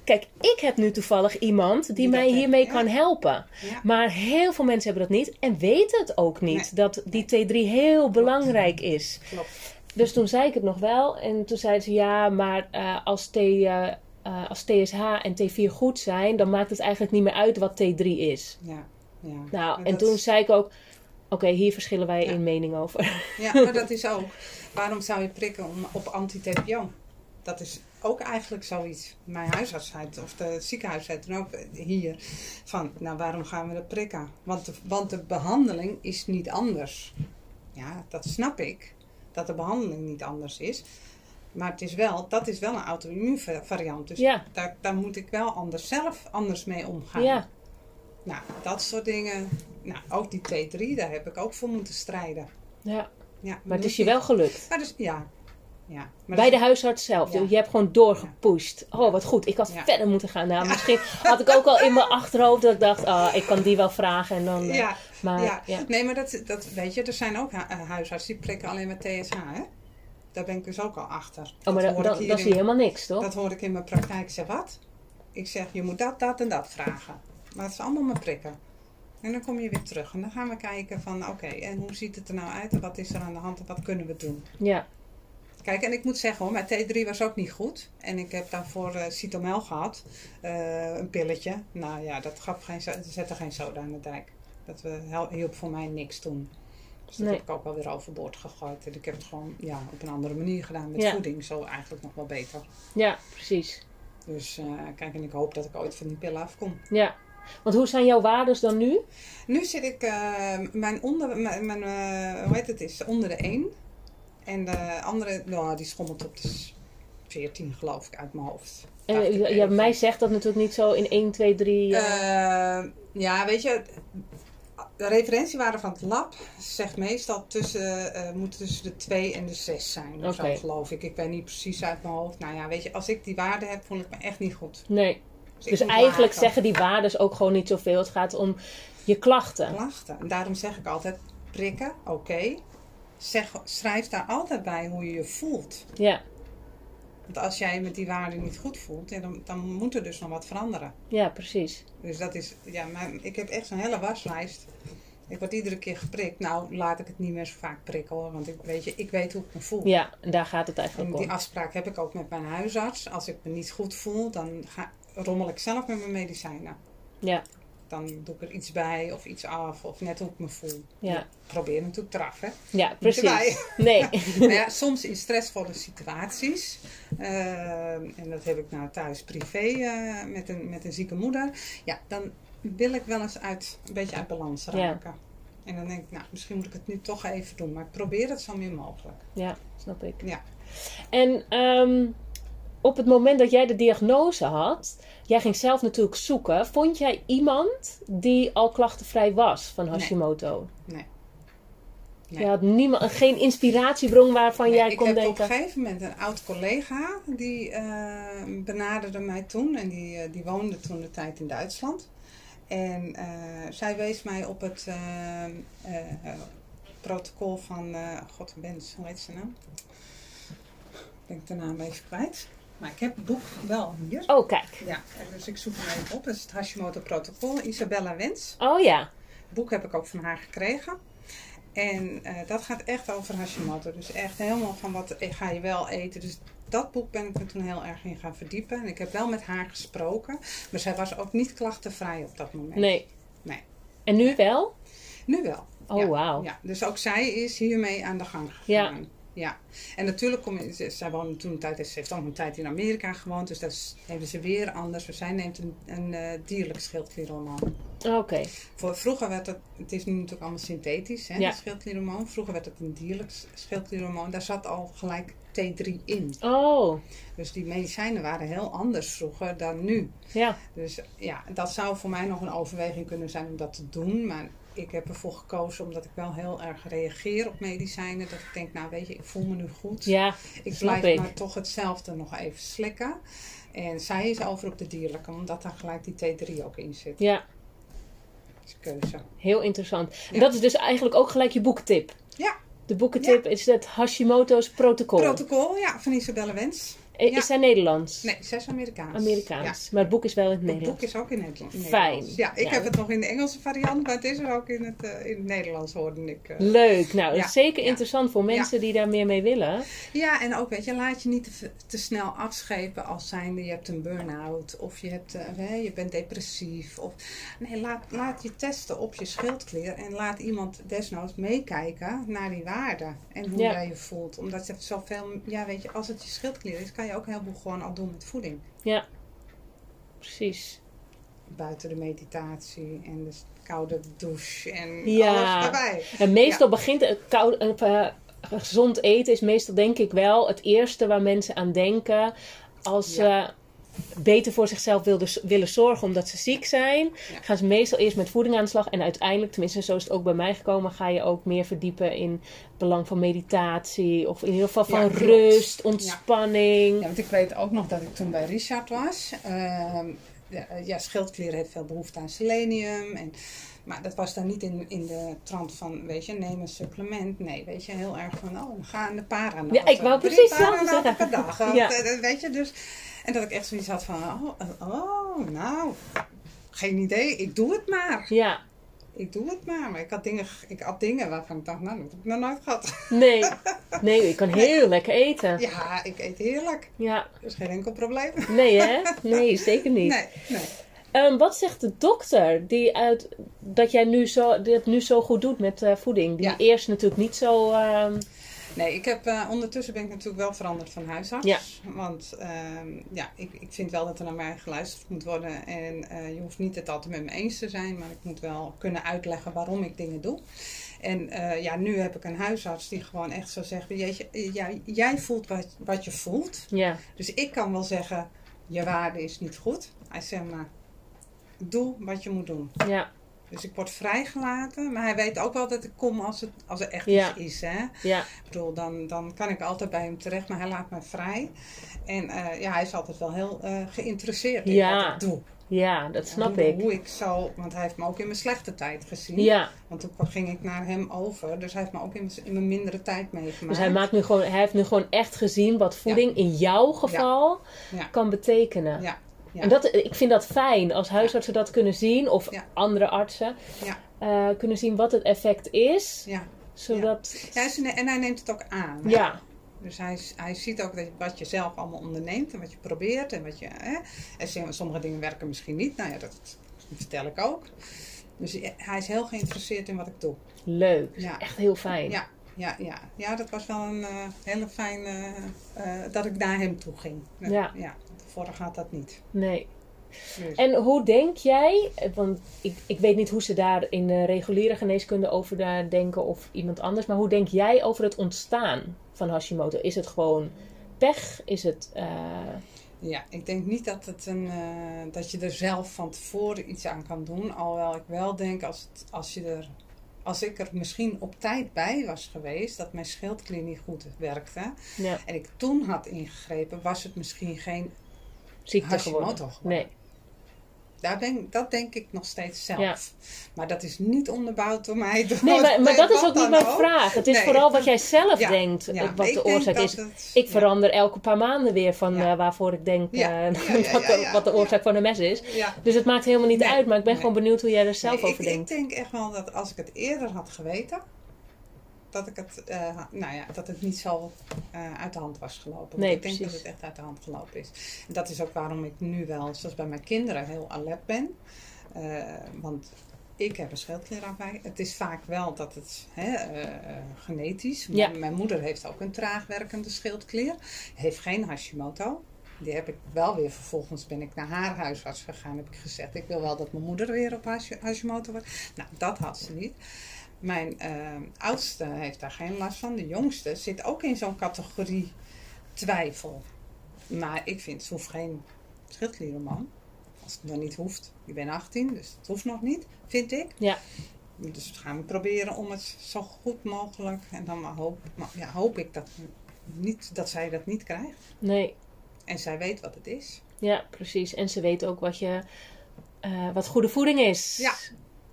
kijk, ik heb nu toevallig iemand die, mij hiermee kan helpen. ja. Maar heel veel mensen hebben dat niet en weten het ook niet. Nee. Dat die T3 heel belangrijk is. klopt. Dus toen zei ik het nog wel. En toen zeiden ze ja, maar eh, als, T, eh, eh, als TSH en T4 goed zijn, dan maakt het eigenlijk niet meer uit wat T3 is. Ja, ja. Nou, Maar en toen zei ik ook, oké, hier verschillen wij Ja. in mening over. Ja, maar dat is ook. Waarom zou je prikken om, op anti-TPO? Dat is ook eigenlijk zoiets. Mijn huisarts zei het, of de ziekenhuis zei dan ook hier. Van, nou waarom gaan we dat prikken? Want de, want de behandeling is niet anders. Ja, dat snap ik. Dat de behandeling niet anders is. Maar het is wel, dat is wel een auto-immuunvariant. Dus Ja. daar, daar moet ik wel anders zelf anders mee omgaan. Ja, Nou, dat soort dingen. Nou, ook die T3, daar heb ik ook voor moeten strijden. ja. Ja, maar het is je wel gelukt. maar dus, ja. Ja. Maar Bij de huisarts zelf. Ja. Je hebt gewoon doorgepusht. Oh, wat goed. Ik had Ja. verder moeten gaan. Nou, misschien had ik ook al in mijn achterhoofd dat ik dacht, ah, ik kan die wel vragen. En dan, eh, ja, maar. Nee, maar dat, dat weet je, er zijn ook eh, huisartsen die prikken alleen met TSH, hè? Daar ben ik dus ook al achter. Oh, maar dat in- zie je helemaal niks, toch? Dat hoor ik in mijn praktijk. Ik zeg, wat? ik zeg, je moet dat, dat en dat vragen. Maar het is allemaal maar prikken. En dan kom je weer terug. En dan gaan we kijken van, oké, en hoe ziet het er nou uit? En wat is er aan de hand? En wat kunnen we doen? Ja. Kijk, en ik moet zeggen hoor, mijn T3 was ook niet goed. En ik heb daarvoor uh, Citomel gehad. Uh, een pilletje. Nou ja, dat gaf geen, zette geen soda aan de dijk. Dat uh, hielp voor mij niks toen. Dus dat Nee. heb ik ook wel weer overboord gegooid. En ik heb het gewoon ja, op een andere manier gedaan met Ja. voeding. Zo eigenlijk nog wel beter. Ja, precies. Dus eh, kijk, en ik hoop dat ik ooit van die pillen afkom. Ja. Want hoe zijn jouw waardes dan nu? Nu zit ik, eh, mijn onder, mijn, mijn, eh, hoe heet het, is onder de 1. En de andere, nou, die schommelt op de 14 geloof ik uit mijn hoofd. En ik ja, mij zegt dat natuurlijk niet zo in 1, 2, 3. eh, Eh, ja, weet je, de referentiewaarde van het lab zegt meestal tussen, eh moet tussen de 2 en de 6 zijn. Of Oké. zo geloof ik. Ik weet niet precies uit mijn hoofd. Nou ja, weet je, als ik die waarde heb, voel ik me echt niet goed. nee. Dus moet eigenlijk zeggen die waardes ook gewoon niet zoveel. Het gaat om je klachten. klachten. En daarom zeg ik altijd, prikken, oké. Zeg, schrijf daar altijd bij hoe je je voelt. Ja, Want als jij je met die waarde niet goed voelt, dan, dan moet er dus nog wat veranderen. ja, precies. Dus dat is, ja, maar ik heb echt zo'n hele waslijst. Ik word iedere keer geprikt. Nou, laat ik het niet meer zo vaak prikken hoor. Want ik weet, je, ik weet hoe ik me voel. Ja, en daar gaat het En eigenlijk die om. afspraak heb ik ook met mijn huisarts. Als ik me niet goed voel, dan ga, rommel ik zelf met mijn medicijnen. Ja, Dan doe ik er iets bij of iets af. Of net hoe ik me voel. Ja. Ik probeer natuurlijk eraf, hè. ja precies. Nee. Maar ja, soms in stressvolle situaties. eh, en dat heb ik nou thuis privé eh, met, een, met een zieke moeder. Ja, dan wil ik wel eens uit, een beetje uit balans Ja. raken. En dan denk ik, nou, misschien moet ik het nu toch even doen. Maar ik probeer het zo min mogelijk. Ja, snap ik. Ja. En ehm, op het moment dat jij de diagnose had, jij ging zelf natuurlijk zoeken. Vond jij iemand die al klachtenvrij was van Hashimoto? Nee. Je Nee. had niemand, geen inspiratiebron waarvan Nee, jij ik kon heb op denken. een gegeven moment een oud collega die eh, benaderde mij toen en die, eh, die woonde toen de tijd in Duitsland. En eh, zij wees mij op het protocol van God Bens, hoe heet ze nou? Ik ben ik de naam even kwijt. Maar ik heb het boek wel hier. Oh, kijk. Ja, dus ik zoek hem even op. Dat is het Hashimoto protocol, Isabella Wens. Oh ja. Het boek heb ik ook van haar gekregen. En eh, dat gaat echt over Hashimoto. Dus echt helemaal van wat ga je wel eten. Dus dat boek ben ik me toen heel erg in gaan verdiepen. En ik heb wel met haar gesproken. Maar zij was ook niet klachtenvrij op dat moment. Nee. Nee. En nu wel? Nu wel. Oh, ja. wauw. Ja, dus ook zij is hiermee aan de gang gegaan. Ja. En natuurlijk kom je, ze- zij woonde toen een tijd, ze heeft ook een tijd in Amerika gewoond, dus dat is, hebben ze weer anders. Dus zij neemt een, een eh, dierlijk schildklierhormoon. Oké. Voor, vroeger werd het, het is nu natuurlijk allemaal synthetisch, hè, Ja. schildklierhormoon. Vroeger werd het een dierlijk schildklierhormoon. Daar zat al gelijk T3 in. Oh, Dus die medicijnen waren heel anders vroeger dan nu. ja. Dus ja, dat zou voor mij nog een overweging kunnen zijn om dat te doen. Maar ik heb ervoor gekozen omdat ik wel heel erg reageer op medicijnen. Dat ik denk, nou weet je, ik voel me nu goed. Ja, ik blijf ik. maar toch hetzelfde nog even slikken. En zij is over op de dierlijke, omdat daar gelijk die T3 ook in zit. ja. Dat is keuze. Heel interessant. En Ja. dat is dus eigenlijk ook gelijk je boekentip. Ja. De boekentip is het Hashimoto's protocol. Protocol, ja, van Isabelle Wens. Eh, ja. Is zij Nederlands? Nee, zij is Amerikaans. Amerikaans. Maar het boek is wel in het Ja. Het Nederlands. boek is ook in. Fijn. Nederlands. Ja, ik Ja. heb het nog in de Engelse variant, maar het is er ook in het, eh, in het Nederlands, hoorde ik. eh. Leuk. Nou, dat is zeker interessant voor mensen die daar meer mee willen. Ja, en ook weet je, laat je niet te, te snel afschepen als zijnde je hebt een burn-out of je, hebt, hè, je bent depressief. Of, nee, laat, laat je testen op je schildklier en laat iemand desnoods meekijken naar die waarden en hoe jij je voelt. Omdat je zoveel, ja weet je, als het je schildklier is, kan je ook heel veel gewoon al doen met voeding. Ja. Precies. Buiten de meditatie en de koude douche en Ja. alles erbij. En meestal begint het koud, eh, eh, gezond eten is meestal denk ik wel het eerste waar mensen aan denken als ze beter voor zichzelf wilden, willen zorgen omdat ze ziek zijn. Ja. Gaan ze meestal eerst met voeding aan de slag en uiteindelijk, tenminste zo is het ook bij mij gekomen, ga je ook meer verdiepen in het belang van meditatie of in ieder geval van Ja, rust, ontspanning. Ja, want ik weet ook nog dat ik toen bij Richard was. Ja, ja, schildklier heeft veel behoefte aan selenium. En Maar dat was dan niet in, in de trant van, weet je, neem een supplement. Nee, weet je, heel erg van, oh, we gaan de para Ja, ik wou precies hetzelfde zeggen. per dag. Ja. Eh, Weet je, dus... En dat ik echt zoiets had van, oh, oh, nou, geen idee, ik doe het maar. Ja, Ik doe het maar. Maar ik had dingen, ik had dingen waarvan ik dacht, nou, dat heb ik nog nooit gehad. nee. Nee, je kan heel lekker eten. Ja, ik eet heerlijk. Ja. Dus geen enkel probleem. Nee, hè? Nee, zeker niet. Nee, nee. Ehm, wat zegt de dokter die uit, dat jij nu zo, dit nu zo goed doet met eh, voeding? Die Ja. eerst natuurlijk niet zo. ehm, Nee, ik heb, eh, ondertussen ben ik natuurlijk wel veranderd van huisarts. Ja. Want ehm, ja, ik, ik vind wel dat er naar mij geluisterd moet worden. En eh, je hoeft niet het altijd met me eens te zijn, maar ik moet wel kunnen uitleggen waarom ik dingen doe. En ja, nu heb ik een huisarts die gewoon echt zo zegt: Jeetje, jij, jij voelt wat, wat je voelt. ja, Dus ik kan wel zeggen: Je waarde is niet goed. Hij zegt maar: Doe wat je moet doen. ja, Dus ik word vrijgelaten, maar hij weet ook wel dat ik kom als, het, als er echt Ja. iets is. Hè? ja, Ik bedoel, dan, dan kan ik altijd bij hem terecht, maar hij laat mij vrij. En eh, ja, hij is altijd wel heel eh, geïnteresseerd in Ja. wat ik doe. ja, dat snap hoe, ik. Hoe ik zo, want hij heeft me ook in mijn slechte tijd gezien. Ja, Want toen ging ik naar hem over, dus hij heeft me ook in mijn, in mijn mindere tijd meegemaakt. dus hij, maakt nu gewoon, hij heeft nu gewoon echt gezien wat voeding in jouw geval kan betekenen. Ja, ja. En dat, ik vind dat fijn als huisartsen dat kunnen zien, of andere artsen Ja. eh, kunnen zien wat het effect is, ja. zodat. Ja, en hij neemt het ook aan. hè? Ja, Dus hij, hij ziet ook dat, wat je zelf allemaal onderneemt en wat je probeert. En, wat je, hè? en sommige- dingen werken misschien niet. Nou ja, dat vertel ik ook. Dus hij is heel geïnteresseerd in wat ik doe. leuk. Ja. Echt heel fijn. Ja, ja, ja. ja dat was wel een eh, hele fijne... eh, dat ik naar hem toe ging. Ja. ja. Tevoren gaat dat niet. Nee. Dus, En hoe denk jij, want ik, ik weet niet hoe ze daar in de reguliere geneeskunde over daar denken of iemand anders, maar hoe denk jij over het ontstaan van Hashimoto? Is het gewoon pech? Is het. eh, Ja, ik denk niet dat, het een, eh, dat je er zelf van tevoren iets aan kan doen. Alhoewel ik wel denk als, het, als, je er, als ik er misschien op tijd bij was geweest, dat mijn schildklier niet goed werkte. ja, En ik toen had ingegrepen, was het misschien geen ziekte Hashimoto geworden? geworden. Nee. Daar ben, dat denk ik nog steeds zelf. Ja. Maar dat is niet onderbouwd door mij. Door Nee, maar, maar dat is ook niet mijn ook. vraag. Het is Nee. vooral wat jij zelf Ja, denkt, Ja, wat ik de denk oorzaak is. het- Ik verander elke paar maanden weer van eh, waarvoor ik denk eh, wat, wat de oorzaak van de mes is. Dus het maakt helemaal niet Nee, uit, maar ik ben nee. gewoon benieuwd hoe jij er zelf over ik, denkt. Ik denk echt wel dat als ik het eerder had geweten, dat, ik het, eh, nou ja, dat het niet zo eh, uit de hand was gelopen. Nee, ik denk dat het echt uit de hand gelopen is. En dat is ook waarom ik nu wel, zoals bij mijn kinderen, heel alert ben. Eh, want ik heb een schildklierafwijk. Het is vaak wel dat het hè, genetisch. Ja. Mijn, moeder heeft ook een traag werkende schildklier. Heeft geen Hashimoto. Die heb ik wel weer vervolgens ben ik naar haar huisarts gegaan. Heb ik gezegd, ik wil wel dat mijn moeder weer op Hashi- Hashimoto wordt. Nou, dat had ze niet. Mijn eh, oudste heeft daar geen last van. De jongste zit ook in zo'n categorie twijfel. Maar ik vind, ze hoeft geen schildklierenman. Als het nog niet hoeft. Ik ben 18, dus het hoeft nog niet, vind ik. Ja. Dus we gaan proberen om het zo goed mogelijk. En dan maar hoop, maar ja, hoop ik dat, niet, dat zij dat niet krijgt. Nee, En zij weet wat het is. ja, precies. En ze weet ook wat, je, eh, wat goede voeding is. Ja.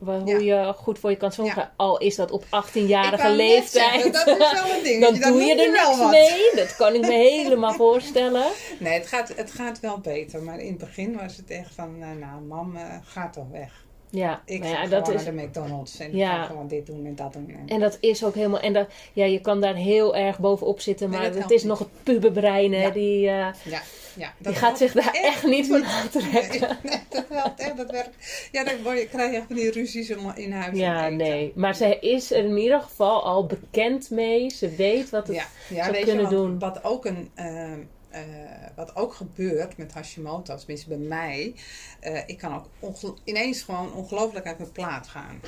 Hoe je goed voor je kan zorgen. Al is dat op Ik 18-jarige wou net leeftijd. zeggen, dat is wel een ding. Dat doe je er niks mee. Dat kan ik me helemaal voorstellen. Nee, het gaat, het gaat wel beter. Maar in het begin was het echt van, eh, nou mam, eh, ga toch weg. Ja, Ik ja, dat is, naar de McDonald's en Ja. ik ga gewoon dit doen en dat doen. En, en dat is ook helemaal. En dat, ja, je kan daar heel erg bovenop zitten, maar dat het is nog het puberbrein. hè, Ja. Die, eh, ja, ja, die gaat zich daar echt niet van aantrekken. Nee, nee, dat helpt echt, dat werkt. Ja, dan word je, krijg je echt van die ruzies in huis. Ja, nee. Maar ze is er in ieder geval al bekend mee. Ze weet wat het Ja, ja zou weet kunnen je, wat, doen. Wat ook, een, eh, eh, wat ook gebeurt met Hashimoto, tenminste bij mij, eh, ik kan ook ineens gewoon ongelooflijk uit mijn plaat gaan.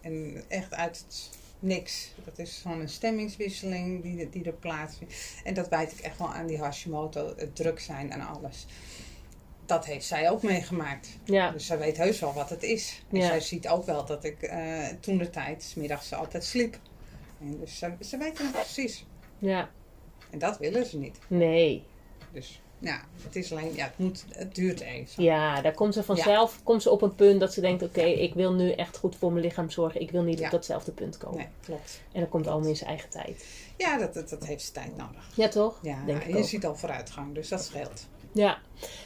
En echt uit het niks. Dat is gewoon een stemmingswisseling die, die er plaatsvindt. En dat wijt ik echt wel aan die Hashimoto, het druk zijn en alles. Dat heeft zij ook meegemaakt. Ja, Dus zij weet heus wel wat het is. En Ja. zij ziet ook wel dat ik eh, toen de tijd, 's middags altijd sliep. En dus ze, ze weten het precies. ja. En dat willen ze niet. Nee. Dus Ja, het is alleen, ja, het, moet, het duurt even. Ja, daar komt ze vanzelf komt ze op een punt dat ze denkt: oké, ik wil nu echt goed voor mijn lichaam zorgen. Ik wil niet Ja. op datzelfde punt komen. Nee, klopt. En dat komt allemaal in zijn eigen tijd. Ja, dat, dat, dat heeft zijn tijd nodig. Ja, toch? Ja, Denk ik je ook. ziet al vooruitgang, dus dat scheelt. Ja.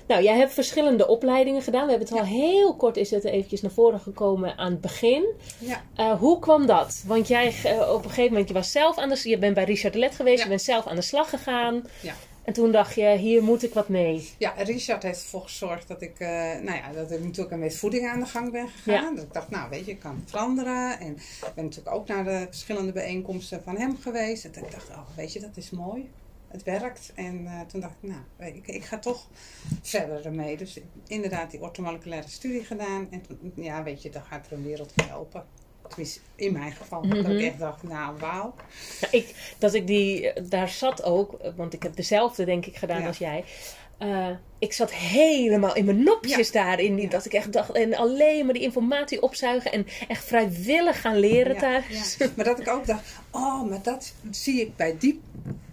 Nou, jij hebt verschillende opleidingen gedaan. We hebben het al heel kort is het eventjes naar voren gekomen aan het begin. Ja, Eh, hoe kwam dat? Want jij eh, op een gegeven moment, je was zelf aan de je bent bij Richard Let geweest, Ja. je bent zelf aan de slag gegaan. ja. En toen dacht je, hier moet ik wat mee. Ja, Richard heeft ervoor gezorgd dat ik, eh, nou ja, dat ik natuurlijk met voeding aan de gang ben gegaan. Dat ik dacht, nou weet je, ik kan veranderen. En ik ben natuurlijk ook naar de verschillende bijeenkomsten van hem geweest. En toen dacht ik, oh weet je, dat is mooi. Het werkt. En eh, toen dacht ik, nou, ik, ik ga toch verder ermee. Dus inderdaad die orthomoleculaire studie gedaan. En toen, ja, weet je, dan gaat er een wereld voor open. Tenminste, in mijn geval. Dat Mhm. ik echt dacht, nou wauw. Ik, dat ik die, eh, daar zat ook, want ik heb dezelfde denk ik gedaan Ja. als jij. Eh, ik zat helemaal in mijn nopjes daarin. Ja. Dat ik echt dacht, en alleen maar die informatie opzuigen en echt vrijwillig gaan leren Ja, thuis. ja. Maar dat ik ook dacht, oh, maar dat zie ik bij die.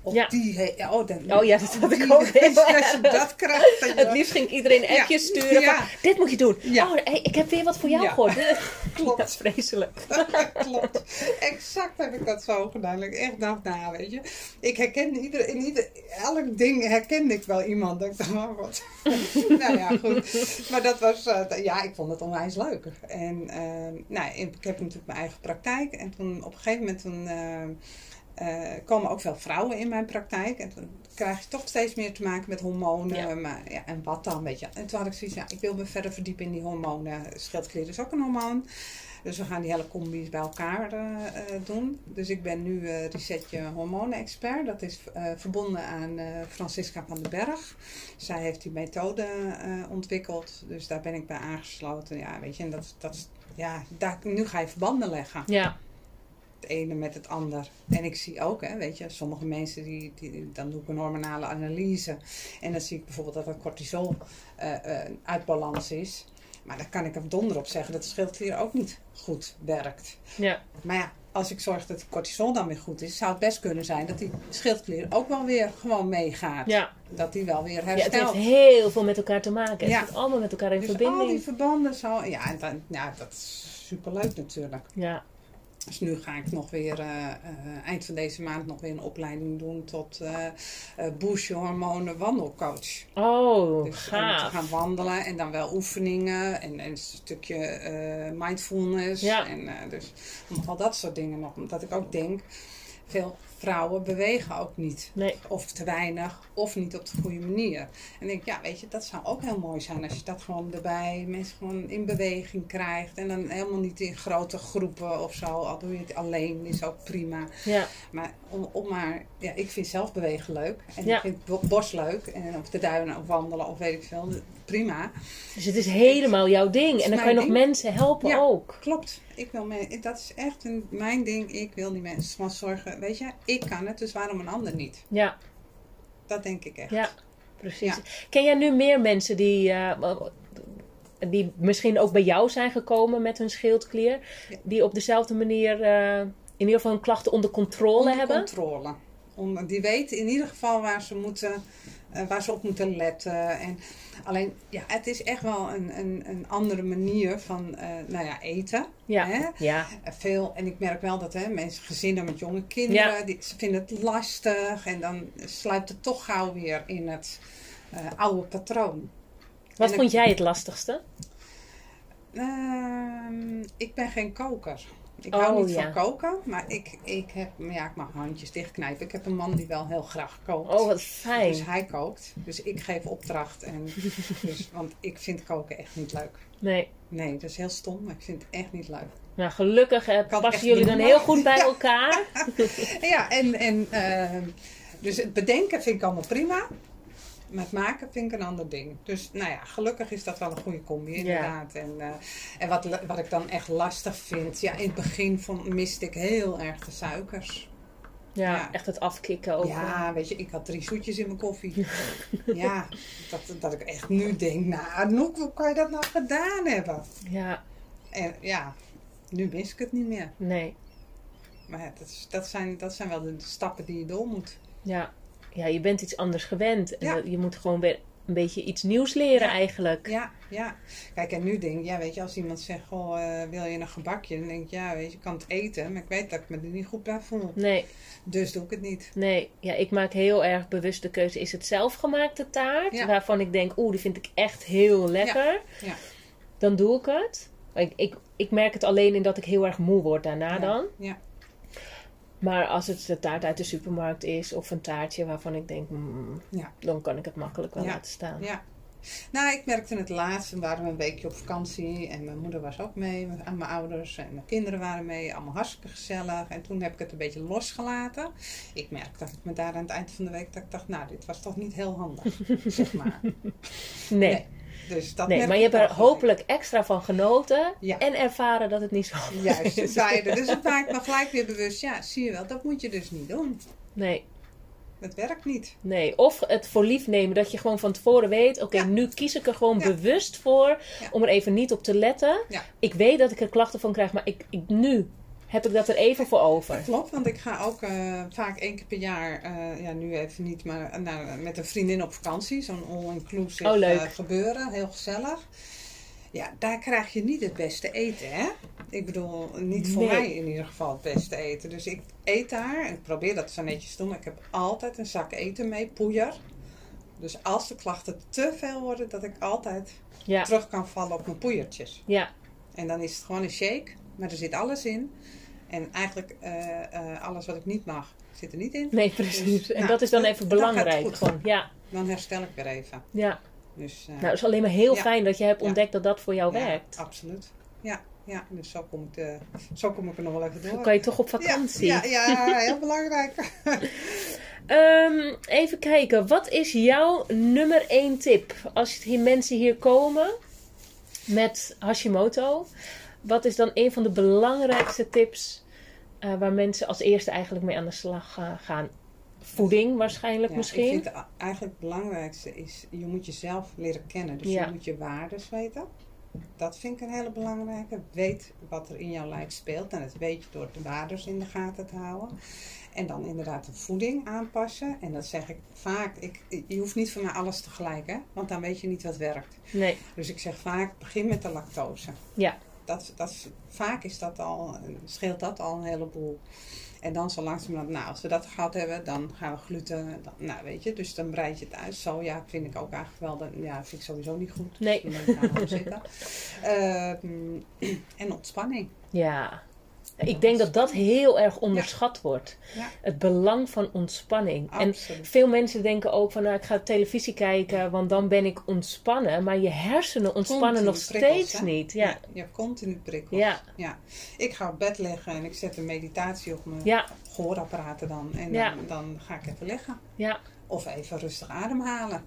Of Ja. die, oh, dan, Oh ja, dat had ik ook heel Als je dat je- Het liefst ging iedereen appjes sturen van, dit moet je doen. Oh, hey, ik heb weer wat voor jou gehoord. Klopt. Ja, vreselijk. Klopt. Exact heb ik dat zo gedaan. Dat ik echt dacht, nou weet je. Ik herkende ieder, in ieder, elk ding herkende ik wel iemand. Dat ik dacht, oh wat. nou ja, goed. Maar dat was, eh, ja, ik vond het onwijs leuk. En eh, nou, ik heb natuurlijk mijn eigen praktijk. En toen op een gegeven moment toen, eh, eh, komen ook veel vrouwen in mijn praktijk. En toen krijg je toch steeds meer te maken met hormonen. Ja. Maar, ja, en wat dan, weet je. En toen had ik zoiets, ja, ik wil me verder verdiepen in die hormonen. Schildklier is ook een hormoon. Dus we gaan die hele combi's bij elkaar eh, eh, doen. Dus ik ben nu eh Resetje hormonen-expert. Dat is verbonden aan Francisca van den Berg. Zij heeft die methode ontwikkeld. Dus daar ben ik bij aangesloten. Ja, weet je, en dat, dat, ja, daar, nu ga je verbanden leggen Ja, het ene met het ander. En ik zie ook, hè, weet je, sommige mensen die, die dan doe ik een hormonale analyse. En dan zie ik bijvoorbeeld dat het cortisol uit balans is. Maar dan kan ik er donder op zeggen dat de schildklier ook niet goed werkt. ja, Maar ja, als ik zorg dat het cortisol dan weer goed is, zou het best kunnen zijn dat die schildklier ook wel weer gewoon meegaat. ja. Dat die wel weer ja, het herstelt. heeft heel veel met elkaar te maken. Het Ja. zit allemaal met elkaar in dus al die verbanden zo. Ja, en dan, ja, dat is superleuk natuurlijk. Ja, Dus nu ga ik nog weer eh, eh, eind van deze maand nog weer een opleiding doen tot eh eh hormonen wandelcoach. oh, Dus om te gaaf. gaan wandelen en dan wel oefeningen en, en een stukje mindfulness. Ja. En dus al dat soort dingen nog. Omdat ik ook denk, veel vrouwen bewegen ook niet. Nee, Of te weinig, of niet op de goede manier. En ik denk, ja, weet je, dat zou ook heel mooi zijn als je dat gewoon erbij, mensen gewoon in beweging krijgt. En dan helemaal niet in grote groepen of zo. Al doe je het alleen, is ook prima. ja, Maar om, om maar, ja, ik vind zelf bewegen leuk. En Ja. ik vind bo- bos leuk. En op de duinen of wandelen of weet ik veel, prima. dus het is helemaal jouw ding. En dan kan je nog mensen helpen Ja. ook. Klopt. Ik wil me, dat is echt een, mijn ding. Ik wil die mensen van zorgen. Weet je, ik kan het, dus waarom een ander niet? Ja, Dat denk ik echt. ja, precies. Ja. Ken jij nu meer mensen die, eh, die misschien ook bij jou zijn gekomen met hun schildklier? Ja. Die op dezelfde manier eh, in ieder geval hun klachten onder controle Onder hebben? controle. Om, die weten in ieder geval waar ze, moeten, eh, waar ze op moeten letten. En alleen, ja, het is echt wel een, een, een andere manier van eh, nou ja, eten. Ja, Hè? ja, Eh, Veel, en ik merk wel dat hè, mensen, gezinnen met jonge kinderen, Ja. die, ze vinden het lastig. En dan sluipt het toch gauw weer in het oude patroon. Wat En vond jij het lastigste? Ehm, ik ben geen koker. Ik Oh, hou niet ja. van koken, maar ik, ik, heb, ja, ik mag handjes dichtknijpen. Ik heb een man die wel heel graag kookt. Oh, wat fijn. Dus hij kookt. Dus ik geef opdracht. En, dus, want ik vind koken echt niet leuk. Nee. Nee, dat is heel stom, maar ik vind het echt niet leuk. Nou, gelukkig eh, passen jullie dan heel goed bij Ja. elkaar. Ja, en, en ehm, dus het bedenken vind ik allemaal prima. Maar het maken vind ik een ander ding. Dus nou ja, gelukkig is dat wel een goede combi inderdaad. En, eh, en wat, wat ik dan echt lastig vind. Ja, in het begin vond, miste ik heel erg de suikers. Ja, Ja. echt het afkicken ook. Ja, weet je, ik had drie zoetjes in mijn koffie. ja, dat, dat ik echt nu denk, nou hoe kan je dat nou gedaan hebben? Ja, En ja, nu mis ik het niet meer. nee. Maar ja, dat, dat, zijn, dat zijn wel de stappen die je door moet. Ja. Ja, je bent iets anders gewend. En Ja. je moet gewoon weer een beetje iets nieuws leren Ja. eigenlijk. Ja, ja. Kijk, en nu denk ik, ja, weet je, als iemand zegt, goh, eh, wil je een gebakje? Dan denk ik, ja, weet je, ik kan het eten, maar ik weet dat ik me er niet goed bij voel. Nee, Dus doe ik het niet. nee. Ja, ik maak heel erg bewust de keuze. Is het zelfgemaakte taart? Ja. Waarvan ik denk, oeh, die vind ik echt heel lekker. ja. Dan doe ik het. Ik, ik, ik merk het alleen in dat ik heel erg moe word daarna dan. Ja. Maar als het de taart uit de supermarkt is of een taartje waarvan ik denk, mm, Ja. dan kan ik het makkelijk wel Ja. laten staan. Ja. Nou, ik merkte het laatst. We waren een weekje op vakantie. En mijn moeder was ook mee. En mijn ouders en mijn kinderen waren mee. Allemaal hartstikke gezellig. En toen heb ik het een beetje losgelaten. Ik merkte dat ik me daar aan het eind van de week... dat ik dacht, nou, dit was toch niet heel handig. zeg maar. Nee, Nee, Dus dat nee maar je hebt er hopelijk extra van genoten. Ja. En ervaren dat het niet zo Juist, is. beide. Dus het maakt me gelijk weer bewust. Ja, zie je wel, dat moet je dus niet doen. Nee, Dat werkt niet. nee. Of het voor lief nemen dat je gewoon van tevoren weet... Oké, Ja. nu kies ik er gewoon Ja. bewust voor om er even niet op te letten. Ik weet dat ik er klachten van krijg, maar ik, ik, nu heb ik dat er even voor over. Dat klopt, want ik ga ook eh, vaak één keer per jaar, eh, ja nu even niet, maar eh, naar, met een vriendin op vakantie. Zo'n all-inclusive Oh, gebeuren, heel gezellig. Ja, daar krijg je niet het beste eten, hè? Ik bedoel, niet voor Nee. mij in ieder geval het beste eten. Dus ik eet daar en ik probeer dat zo netjes te doen. Maar ik heb altijd een zak eten mee, poeier. Dus als de klachten te veel worden, dat ik altijd Ja, terug kan vallen op mijn poeiertjes. ja, En dan is het gewoon een shake, maar er zit alles in. En eigenlijk eh, eh, alles wat ik niet mag, zit er niet in. nee, precies. Dus, en nou, dat is dan even belangrijk. Gewoon, ja, Dan herstel ik weer even. ja. Dus, eh, Nou, het is alleen maar heel Ja. fijn dat je hebt Ja. ontdekt dat dat voor jou ja, werkt. Absoluut. Ja, ja, dus zo kom, ik de, zo kom ik er nog wel even door. Dan kan je toch op vakantie. Ja, ja, ja, heel belangrijk. Ehm, even kijken, wat is jouw nummer één tip? Als hier mensen hier komen met Hashimoto, wat is dan een van de belangrijkste tips eh, waar mensen als eerste eigenlijk mee aan de slag eh, gaan? Voeding waarschijnlijk Ja, misschien. Ik vind eigenlijk het belangrijkste is, je moet jezelf leren kennen. Dus Ja. je moet je waardes weten. Dat vind ik een hele belangrijke. Weet wat er in jouw lijf speelt. En dat weet je door de waardes in de gaten te houden. En dan inderdaad de voeding aanpassen. En dat zeg ik vaak. Ik, je hoeft niet van mij alles tegelijk, hè? Want dan weet je niet wat werkt. Nee, Dus ik zeg vaak, begin met de lactose. ja, Dat, dat, vaak is dat al, scheelt dat al een heleboel. En dan zo langzamerhand, nou, als we dat gehad hebben, dan gaan we gluten. Dan, nou, weet je, dus dan breid je het uit. Soja vind ik ook eigenlijk wel, dan, ja, vind ik sowieso niet goed. Nee. Dus dan zitten. Ehm, en ontspanning. ja. Ik denk dat dat heel erg onderschat wordt. Ja. Het belang van ontspanning. En veel mensen denken ook van, nou, ik ga televisie kijken, want dan ben ik ontspannen. Maar je hersenen ontspannen Continu nog steeds niet. Ja, Je hebt continu prikkels. ja, Ja. Ik ga op bed liggen en ik zet een meditatie op mijn ja, gehoorapparaten dan. En Ja. dan, dan ga ik even liggen. ja, Of even rustig ademhalen.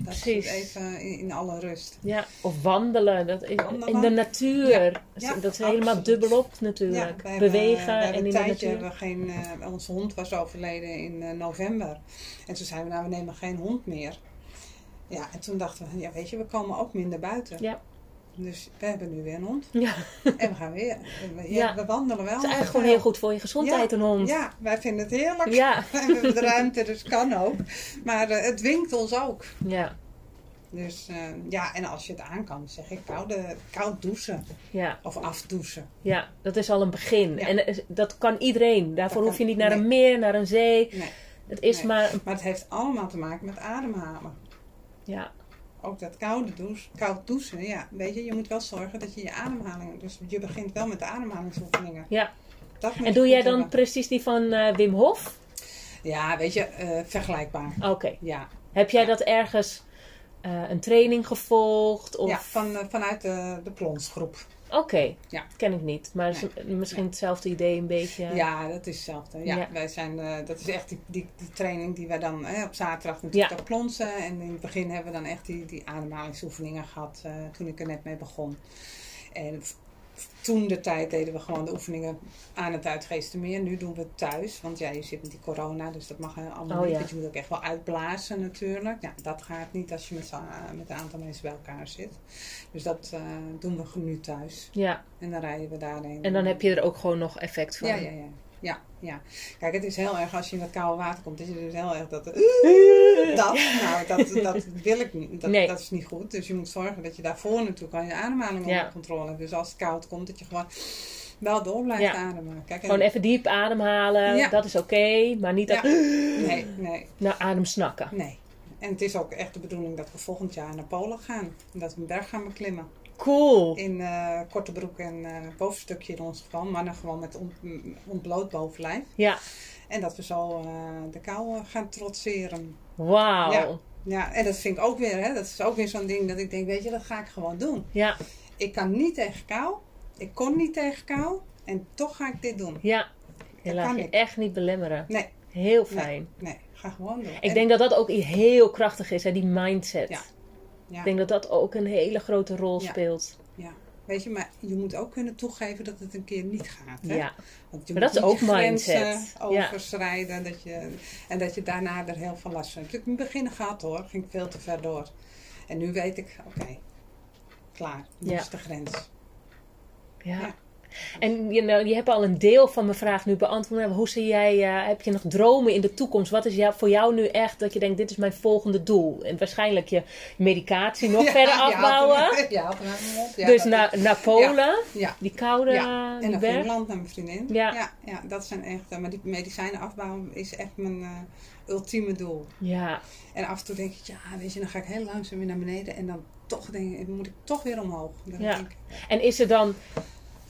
Dat is Precies. even in, in alle rust. ja. Of wandelen. Dat is, Wandelen. In de natuur. Ja, Dat is- ja, dat is helemaal dubbelop natuurlijk. Bewegen hebben en in de natuur. hebben we geen, eh, onze hond was overleden in eh, november. En toen zeiden we, nou we nemen geen hond meer. Ja, en toen dachten we, ja weet je, we komen ook minder buiten. Ja. Dus we hebben nu weer een hond. Ja, En we gaan weer. We, Ja. we wandelen wel. het is eigenlijk gewoon heel goed voor je gezondheid, een hond. Ja, wij vinden het heerlijk. Ja, En we hebben de ruimte, dus kan ook. Maar eh, het dwingt ons ook. ja, Dus eh, ja, en als je het aan kan, zeg ik koude, koud douchen. ja, Of afdouchen. ja. Dat is al een begin. Ja. En dat kan iedereen. Daarvoor hoef je niet naar nee. een meer, naar een zee. Nee. Het is Nee. maar... Maar het heeft allemaal te maken met ademhalen. Ja, Ook dat koude douche, koud douchen, ja, weet je, je moet wel zorgen dat je je ademhaling, dus je begint wel met de ademhalingsoefeningen. ja. Dat En doe jij dan hebben. precies die van eh, Wim Hof? Ja, weet je, eh, vergelijkbaar. Oké. Ja, Heb jij Ja. dat ergens eh, een training gevolgd? Of... ja van, vanuit de, de plonsgroep. Oké, Ja. dat ken ik niet. Maar misschien hetzelfde idee een beetje. Ja, dat is hetzelfde. Ja. Wij zijn, eh, dat is echt die, die, die training die wij dan op zaterdag natuurlijk Ja. plonsen. En in het begin hebben we dan echt die, die ademhalingsoefeningen gehad eh, toen ik er net mee begon. En toen de tijd deden we gewoon de oefeningen aan het Uitgeestermeer. Nu doen we het thuis, want ja, je zit met die corona, dus dat mag allemaal Oh, niet. ja. Dus je moet ook echt wel uitblazen natuurlijk. Ja, dat gaat niet als je met, eh, met een aantal mensen bij elkaar zit. Dus dat eh, doen we nu thuis. Ja, En dan rijden we daarheen. en dan heb je er ook gewoon nog effect van. Ja, ja, ja. Ja, ja. Kijk, het is heel erg als je in dat koude water komt. Het is dus heel erg dat... dat, nou, dat, dat wil ik niet. Dat, Nee. dat is niet goed. Dus je moet zorgen dat je daarvoor natuurlijk al je ademhaling Ja. onder controle hebt. Dus als het koud komt, dat je gewoon wel door blijft Ja. ademen. Kijk, Gewoon even diep ademhalen, Ja. dat is oké, maar niet dat. Nee, nee, naar adem snakken. nee. En het is ook echt de bedoeling dat we volgend jaar naar Polen gaan. En dat we een berg gaan beklimmen. Cool. In eh, korte broek en eh bovenstukje in ons geval. Maar dan gewoon met ont, ontbloot bovenlijf. Ja, En dat we zo eh, de kou gaan trotseren. wauw. Ja. Ja. Ja, en dat vind ik ook weer, hè, dat is ook weer zo'n ding dat ik denk, weet je, dat ga ik gewoon doen. ja, Ik kan niet tegen kou, ik kon niet tegen kou en toch ga ik dit doen. Je Dat laat je ik. echt niet belemmeren. Nee, Heel fijn. nee, ga gewoon doen. Ik denk dat dat ook heel krachtig is, hè, die mindset. Ja. Ja, Ik denk dat dat ook een hele grote rol Ja. speelt. ja. Weet je, maar je moet ook kunnen toegeven dat het een keer niet gaat. Hè? Ja, Want je Maar moet dat is ook mindset. Ja. overschrijden dat je, en dat je daarna er heel veel last van hebt. Ik heb in het begin gehad hoor, ging ik veel te ver door. En nu weet ik, oké, klaar, nu Ja. is de grens. ja. En je, nou, je hebt al een deel van mijn vraag nu beantwoord. Hoe zie jij, eh, heb je nog dromen in de toekomst? Wat is jou, voor jou nu echt dat je denkt, dit is mijn volgende doel? En waarschijnlijk je medicatie nog Ja, verder afbouwen. Ja, mond. Ja, dus naar, naar Polen, Ja, die koude Ja, en naar. Finland, naar mijn vriendin. Ja. Ja, dat zijn echt, eh, maar die medicijnen afbouwen is echt mijn eh, ultieme doel. Ja, En af en toe denk ik, ja, weet je, dan ga ik heel langzaam weer naar beneden en dan toch denk ik, moet ik toch weer omhoog. Dan Ja. denk ik, en is er dan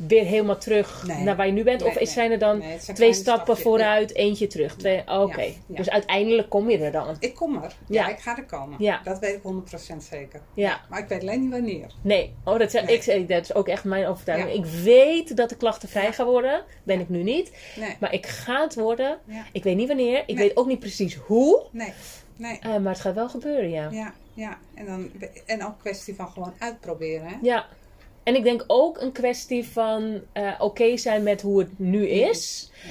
weer helemaal terug Nee. naar waar je nu bent? Nee, of is, nee. zijn er dan zijn twee stappen vooruit, eentje terug? Twee, Oké, ja. dus uiteindelijk kom je er dan. Ik kom er. Ja, Ja. ik ga er komen. Ja. Dat weet ik 100% zeker. Ja. Maar ik weet alleen niet wanneer. Nee, oh, dat, is- Nee. Ik, zeg- dat is ook echt mijn overtuiging. Ik weet dat de klachten vrij gaan worden. Ben ik nu niet. Maar ik ga het worden. Ik weet niet wanneer. Ik weet ook niet precies hoe. Nee. Nee. eh, maar het gaat wel gebeuren, ja. Ja, ja. En, dan, en ook kwestie van gewoon uitproberen. Hè? Ja. En ik denk ook een kwestie van eh, oké zijn met hoe het nu is. Ja.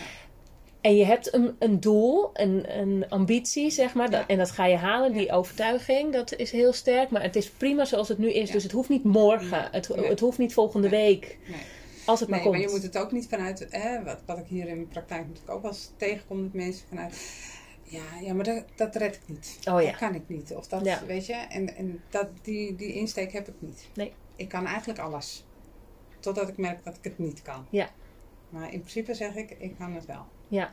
En je hebt een, een doel, een, een ambitie, zeg maar. Dat, Ja. en dat ga je halen, die overtuiging. Dat is heel sterk. Maar het is prima zoals het nu is. Dus het hoeft niet morgen. Het, Nee. het hoeft niet volgende Nee. week. Nee. Als het maar Nee, komt. maar je moet het ook niet vanuit, hè, wat, wat ik hier in mijn praktijk natuurlijk ook wel eens tegenkom, dat mensen vanuit, ja, ja maar dat, dat red ik niet. Oh ja. Dat kan ik niet. Of dat, Ja. weet je, en, en dat, die, die insteek heb ik niet. Nee. Ik kan eigenlijk alles. Totdat ik merk dat ik het niet kan. Ja. Maar in principe zeg ik, ik kan het wel. Ja.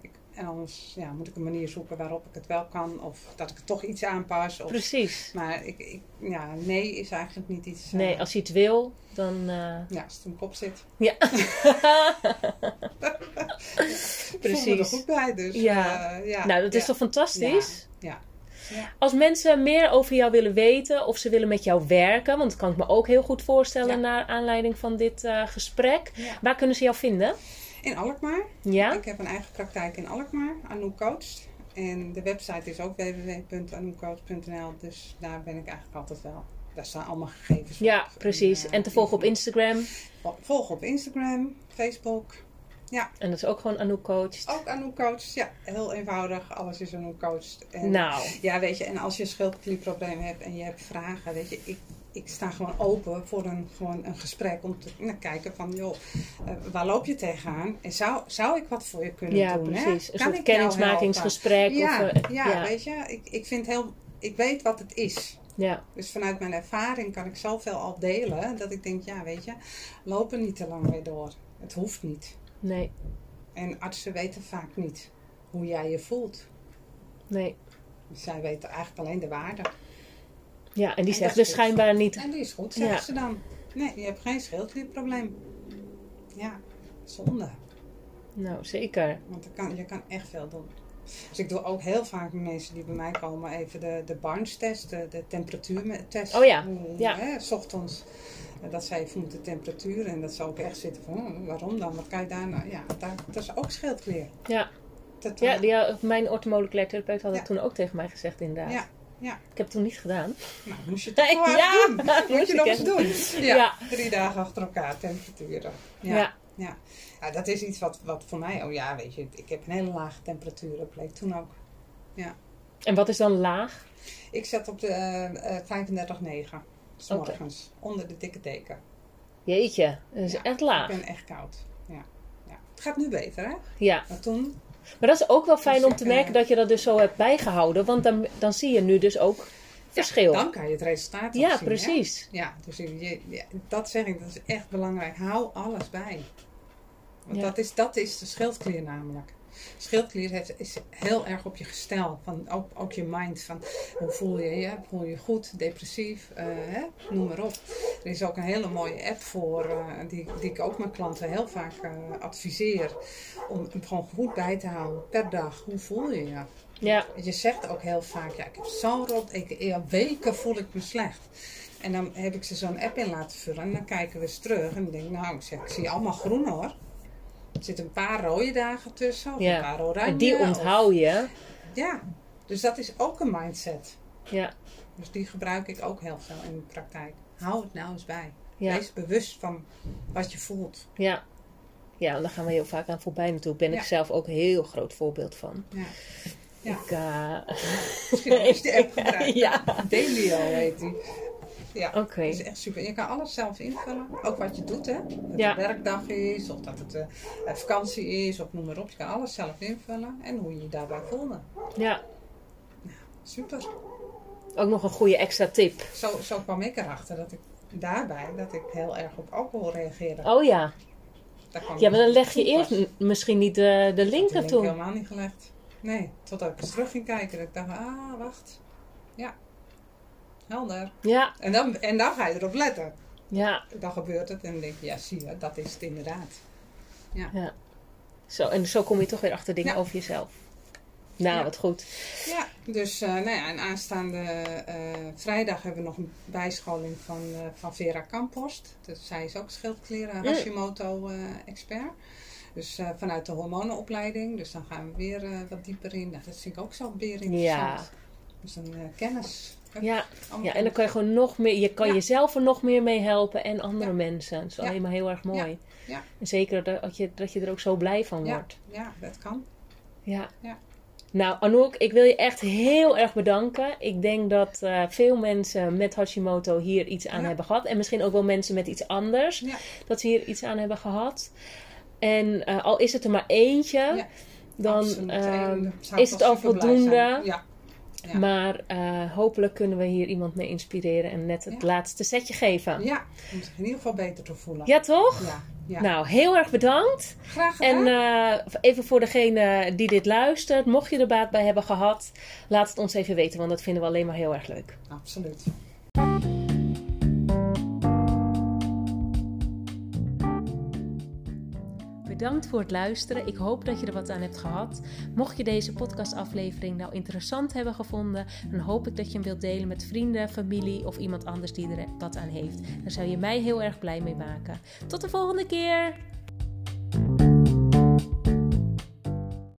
Ik, en anders ja, moet ik een manier zoeken waarop ik het wel kan. Of dat ik het toch iets aanpas. Of, Precies. maar ik, ik, ja, nee is eigenlijk niet iets... eh, Nee, als je het wil, dan... eh, Ja, als het in mijn kop zit. Ja. Ik voel me er Precies. goed bij, dus Ja. eh, ja. Nou, dat is ja. toch fantastisch? Ja. Ja. Als mensen meer over jou willen weten of ze willen met jou werken, want dat kan ik me ook heel goed voorstellen Ja. naar aanleiding van dit eh, gesprek. Ja. Waar kunnen ze jou vinden? In Alkmaar. Ja? Ik heb een eigen praktijk in Alkmaar, Anouk Coach. En de website is ook www.anoukcoach.nl, dus daar ben ik eigenlijk altijd wel. Daar staan allemaal gegevens Ja, op. precies. eh, En te volgen op. Instagram. Volg op Instagram, Facebook. En dat is ook gewoon Anouk Coach. Ook Anouk Coach. Ja, heel eenvoudig. Alles is Anouk Coach. En Nou, Ja, weet je, en als je een schildklierprobleem hebt en je hebt vragen, weet je, ik, ik sta gewoon open voor een, gewoon een gesprek om te nou, kijken van, joh, eh, waar loop je tegenaan? En zou, zou ik wat voor je kunnen ja, doen? hè? precies. Een Kan soort kennismakingsgesprek. helpen? Of, Ja, eh, ja, ja. weet je, ik, ik vind heel, ik weet wat het is. ja. Dus vanuit mijn ervaring kan ik zoveel al delen, dat ik denk, ja, weet je, loop er niet te lang mee door. Het hoeft niet. Nee, En artsen weten vaak niet hoe jij je voelt. nee. Zij weten eigenlijk alleen de waarde. Ja, en die zegt dus schijnbaar niet. En die is goed, zeggen Ja. ze dan. Nee, je hebt geen schildklierprobleem. Ja, zonde. Nou, zeker. Want er kan, je kan echt veel doen. Dus ik doe ook heel vaak met mensen die bij mij komen even de, de Barnes-test, de, de temperatuurtest. Oh ja, ja. Hè, 's ochtends. Eh, Dat zij voelt de temperatuur en dat ze ook echt zitten van, hm, waarom dan? Wat kan je daar nou? Ja, daar, dat is ook schildklier. Ja, Dat, ja eh, die, mijn orthomoleculair therapeut had het Ja. toen ook tegen mij gezegd inderdaad. Ja, ja. Ik heb het toen niet gedaan. Nou, moest je het toch wel Ja, doen. Moest je nog eens doen. Ja, Ja. drie dagen achter elkaar temperaturen. Ja. Ja. Ja. Ja, dat is iets wat, wat voor mij, oh ja, weet je, ik heb een hele lage temperatuur, dat bleek toen ook. En wat is dan laag? Ik zat op de eh, eh, 35,9 s Oké. morgens, onder de dikke deken. Jeetje, dat is Ja, echt Ik laag. ben echt koud. Ja. ja. Het gaat nu beter, hè? Ja. Maar toen, Maar dat is ook wel fijn om ik, te merken dat je dat dus zo hebt bijgehouden. Want dan, dan zie je nu dus ook verschil. dan kan je het resultaat Ja, zien, hè? precies. Ja, dus je- ja, dat zeg ik, dat is echt belangrijk. Hou alles bij. Want Ja. dat, is, dat is de schildklier namelijk. Schildklier heeft, is heel erg op je gestel. Van, ook, ook je mind. Van, hoe voel je je? Voel je je goed? Depressief? eh, hè? Noem maar op. Er is ook een hele mooie app voor. eh, die, die ik ook mijn klanten heel vaak eh, adviseer. Om hem gewoon goed bij te houden. Per dag. Hoe voel je je? Ja, Je zegt ook heel vaak, ja, ik heb zo'n rot, ik, ja, weken voel ik me slecht. En dan heb ik ze zo'n app in laten vullen en dan kijken we eens terug. En denk nou, ik, zeg, ik zie allemaal groen hoor. Er zitten een paar rode dagen tussen, of Ja. een paar oranje. en die onthoud je. ja, dus dat is ook een mindset. Ja, Dus die gebruik ik ook heel veel in de praktijk. Hou het nou eens bij. ja, Wees bewust van wat je voelt. ja. Ja, en daar gaan we heel vaak aan voorbij natuurlijk. Ben ik zelf ook een heel groot voorbeeld van. Ja. Ja. Ik, eh, Misschien eens die app gebruiken. ja, Delio heet die. Ja. oké. Dat is echt super. Je kan alles zelf invullen. Ook wat je doet, hè. Dat het Ja. een werkdag is, of dat het eh, vakantie is, of noem maar op. Je kan alles zelf invullen. En hoe je je daarbij voelde. Ja, Super. ook nog een goede extra tip. Zo, zo kwam ik erachter dat ik daarbij, dat ik heel erg op alcohol reageerde. Oh ja. Daar kwam Ja, maar dan leg je eerst misschien niet de, de link Die heb ik helemaal niet gelegd. Nee, totdat ik eens terug ging kijken. Dat ik dacht, ah, wacht. Ja. Helder. Ja, En dan, en dan ga je erop letten. ja. Dan gebeurt het en dan denk je, ja, zie je, dat is het inderdaad. Zo, en zo kom je toch weer achter dingen Ja. over jezelf. Nou, Ja. wat goed. Ja, dus eh, nou ja, en aanstaande eh, vrijdag hebben we nog een bijscholing van, eh, van Vera Kampost. Dus zij is ook schildkleren. Hashimoto-expert. dus vanuit de hormonenopleiding. Dus dan gaan we weer wat dieper in. Nou, dat vind ik ook zo weer interessant. Ja. Dus een kennis. Ja, Allemaal ja, en dan kan je gewoon nog meer, je kan Ja. jezelf er nog meer mee helpen en andere Ja. mensen. Dat is alleen maar heel erg mooi. Ja. En zeker dat, je, dat je er ook zo blij van wordt. Ja, dat kan. Ja. Ja. Nou, Anouk, ik wil je echt heel erg bedanken. Ik denk dat eh, veel mensen met Hashimoto hier iets aan hebben gehad. En misschien ook wel mensen met iets anders. Dat ze hier iets aan hebben gehad. En eh, al is het er maar eentje, dan eh, ik is het al voldoende. Ja. Ja. Maar eh, hopelijk kunnen we hier iemand mee inspireren en net het Ja. laatste setje geven. ja, om zich in ieder geval beter te voelen. Ja, toch? Ja, ja. Nou, heel erg bedankt. Graag gedaan. En eh, even voor degene die dit luistert, mocht je er baat bij hebben gehad, laat het ons even weten, want dat vinden we alleen maar heel erg leuk. Absoluut. Bedankt voor het luisteren. Ik hoop dat je er wat aan hebt gehad. Mocht je deze podcastaflevering nou interessant hebben gevonden, dan hoop ik dat je hem wilt delen met vrienden, familie of iemand anders die er wat aan heeft. Daar zou je mij heel erg blij mee maken. Tot de volgende keer!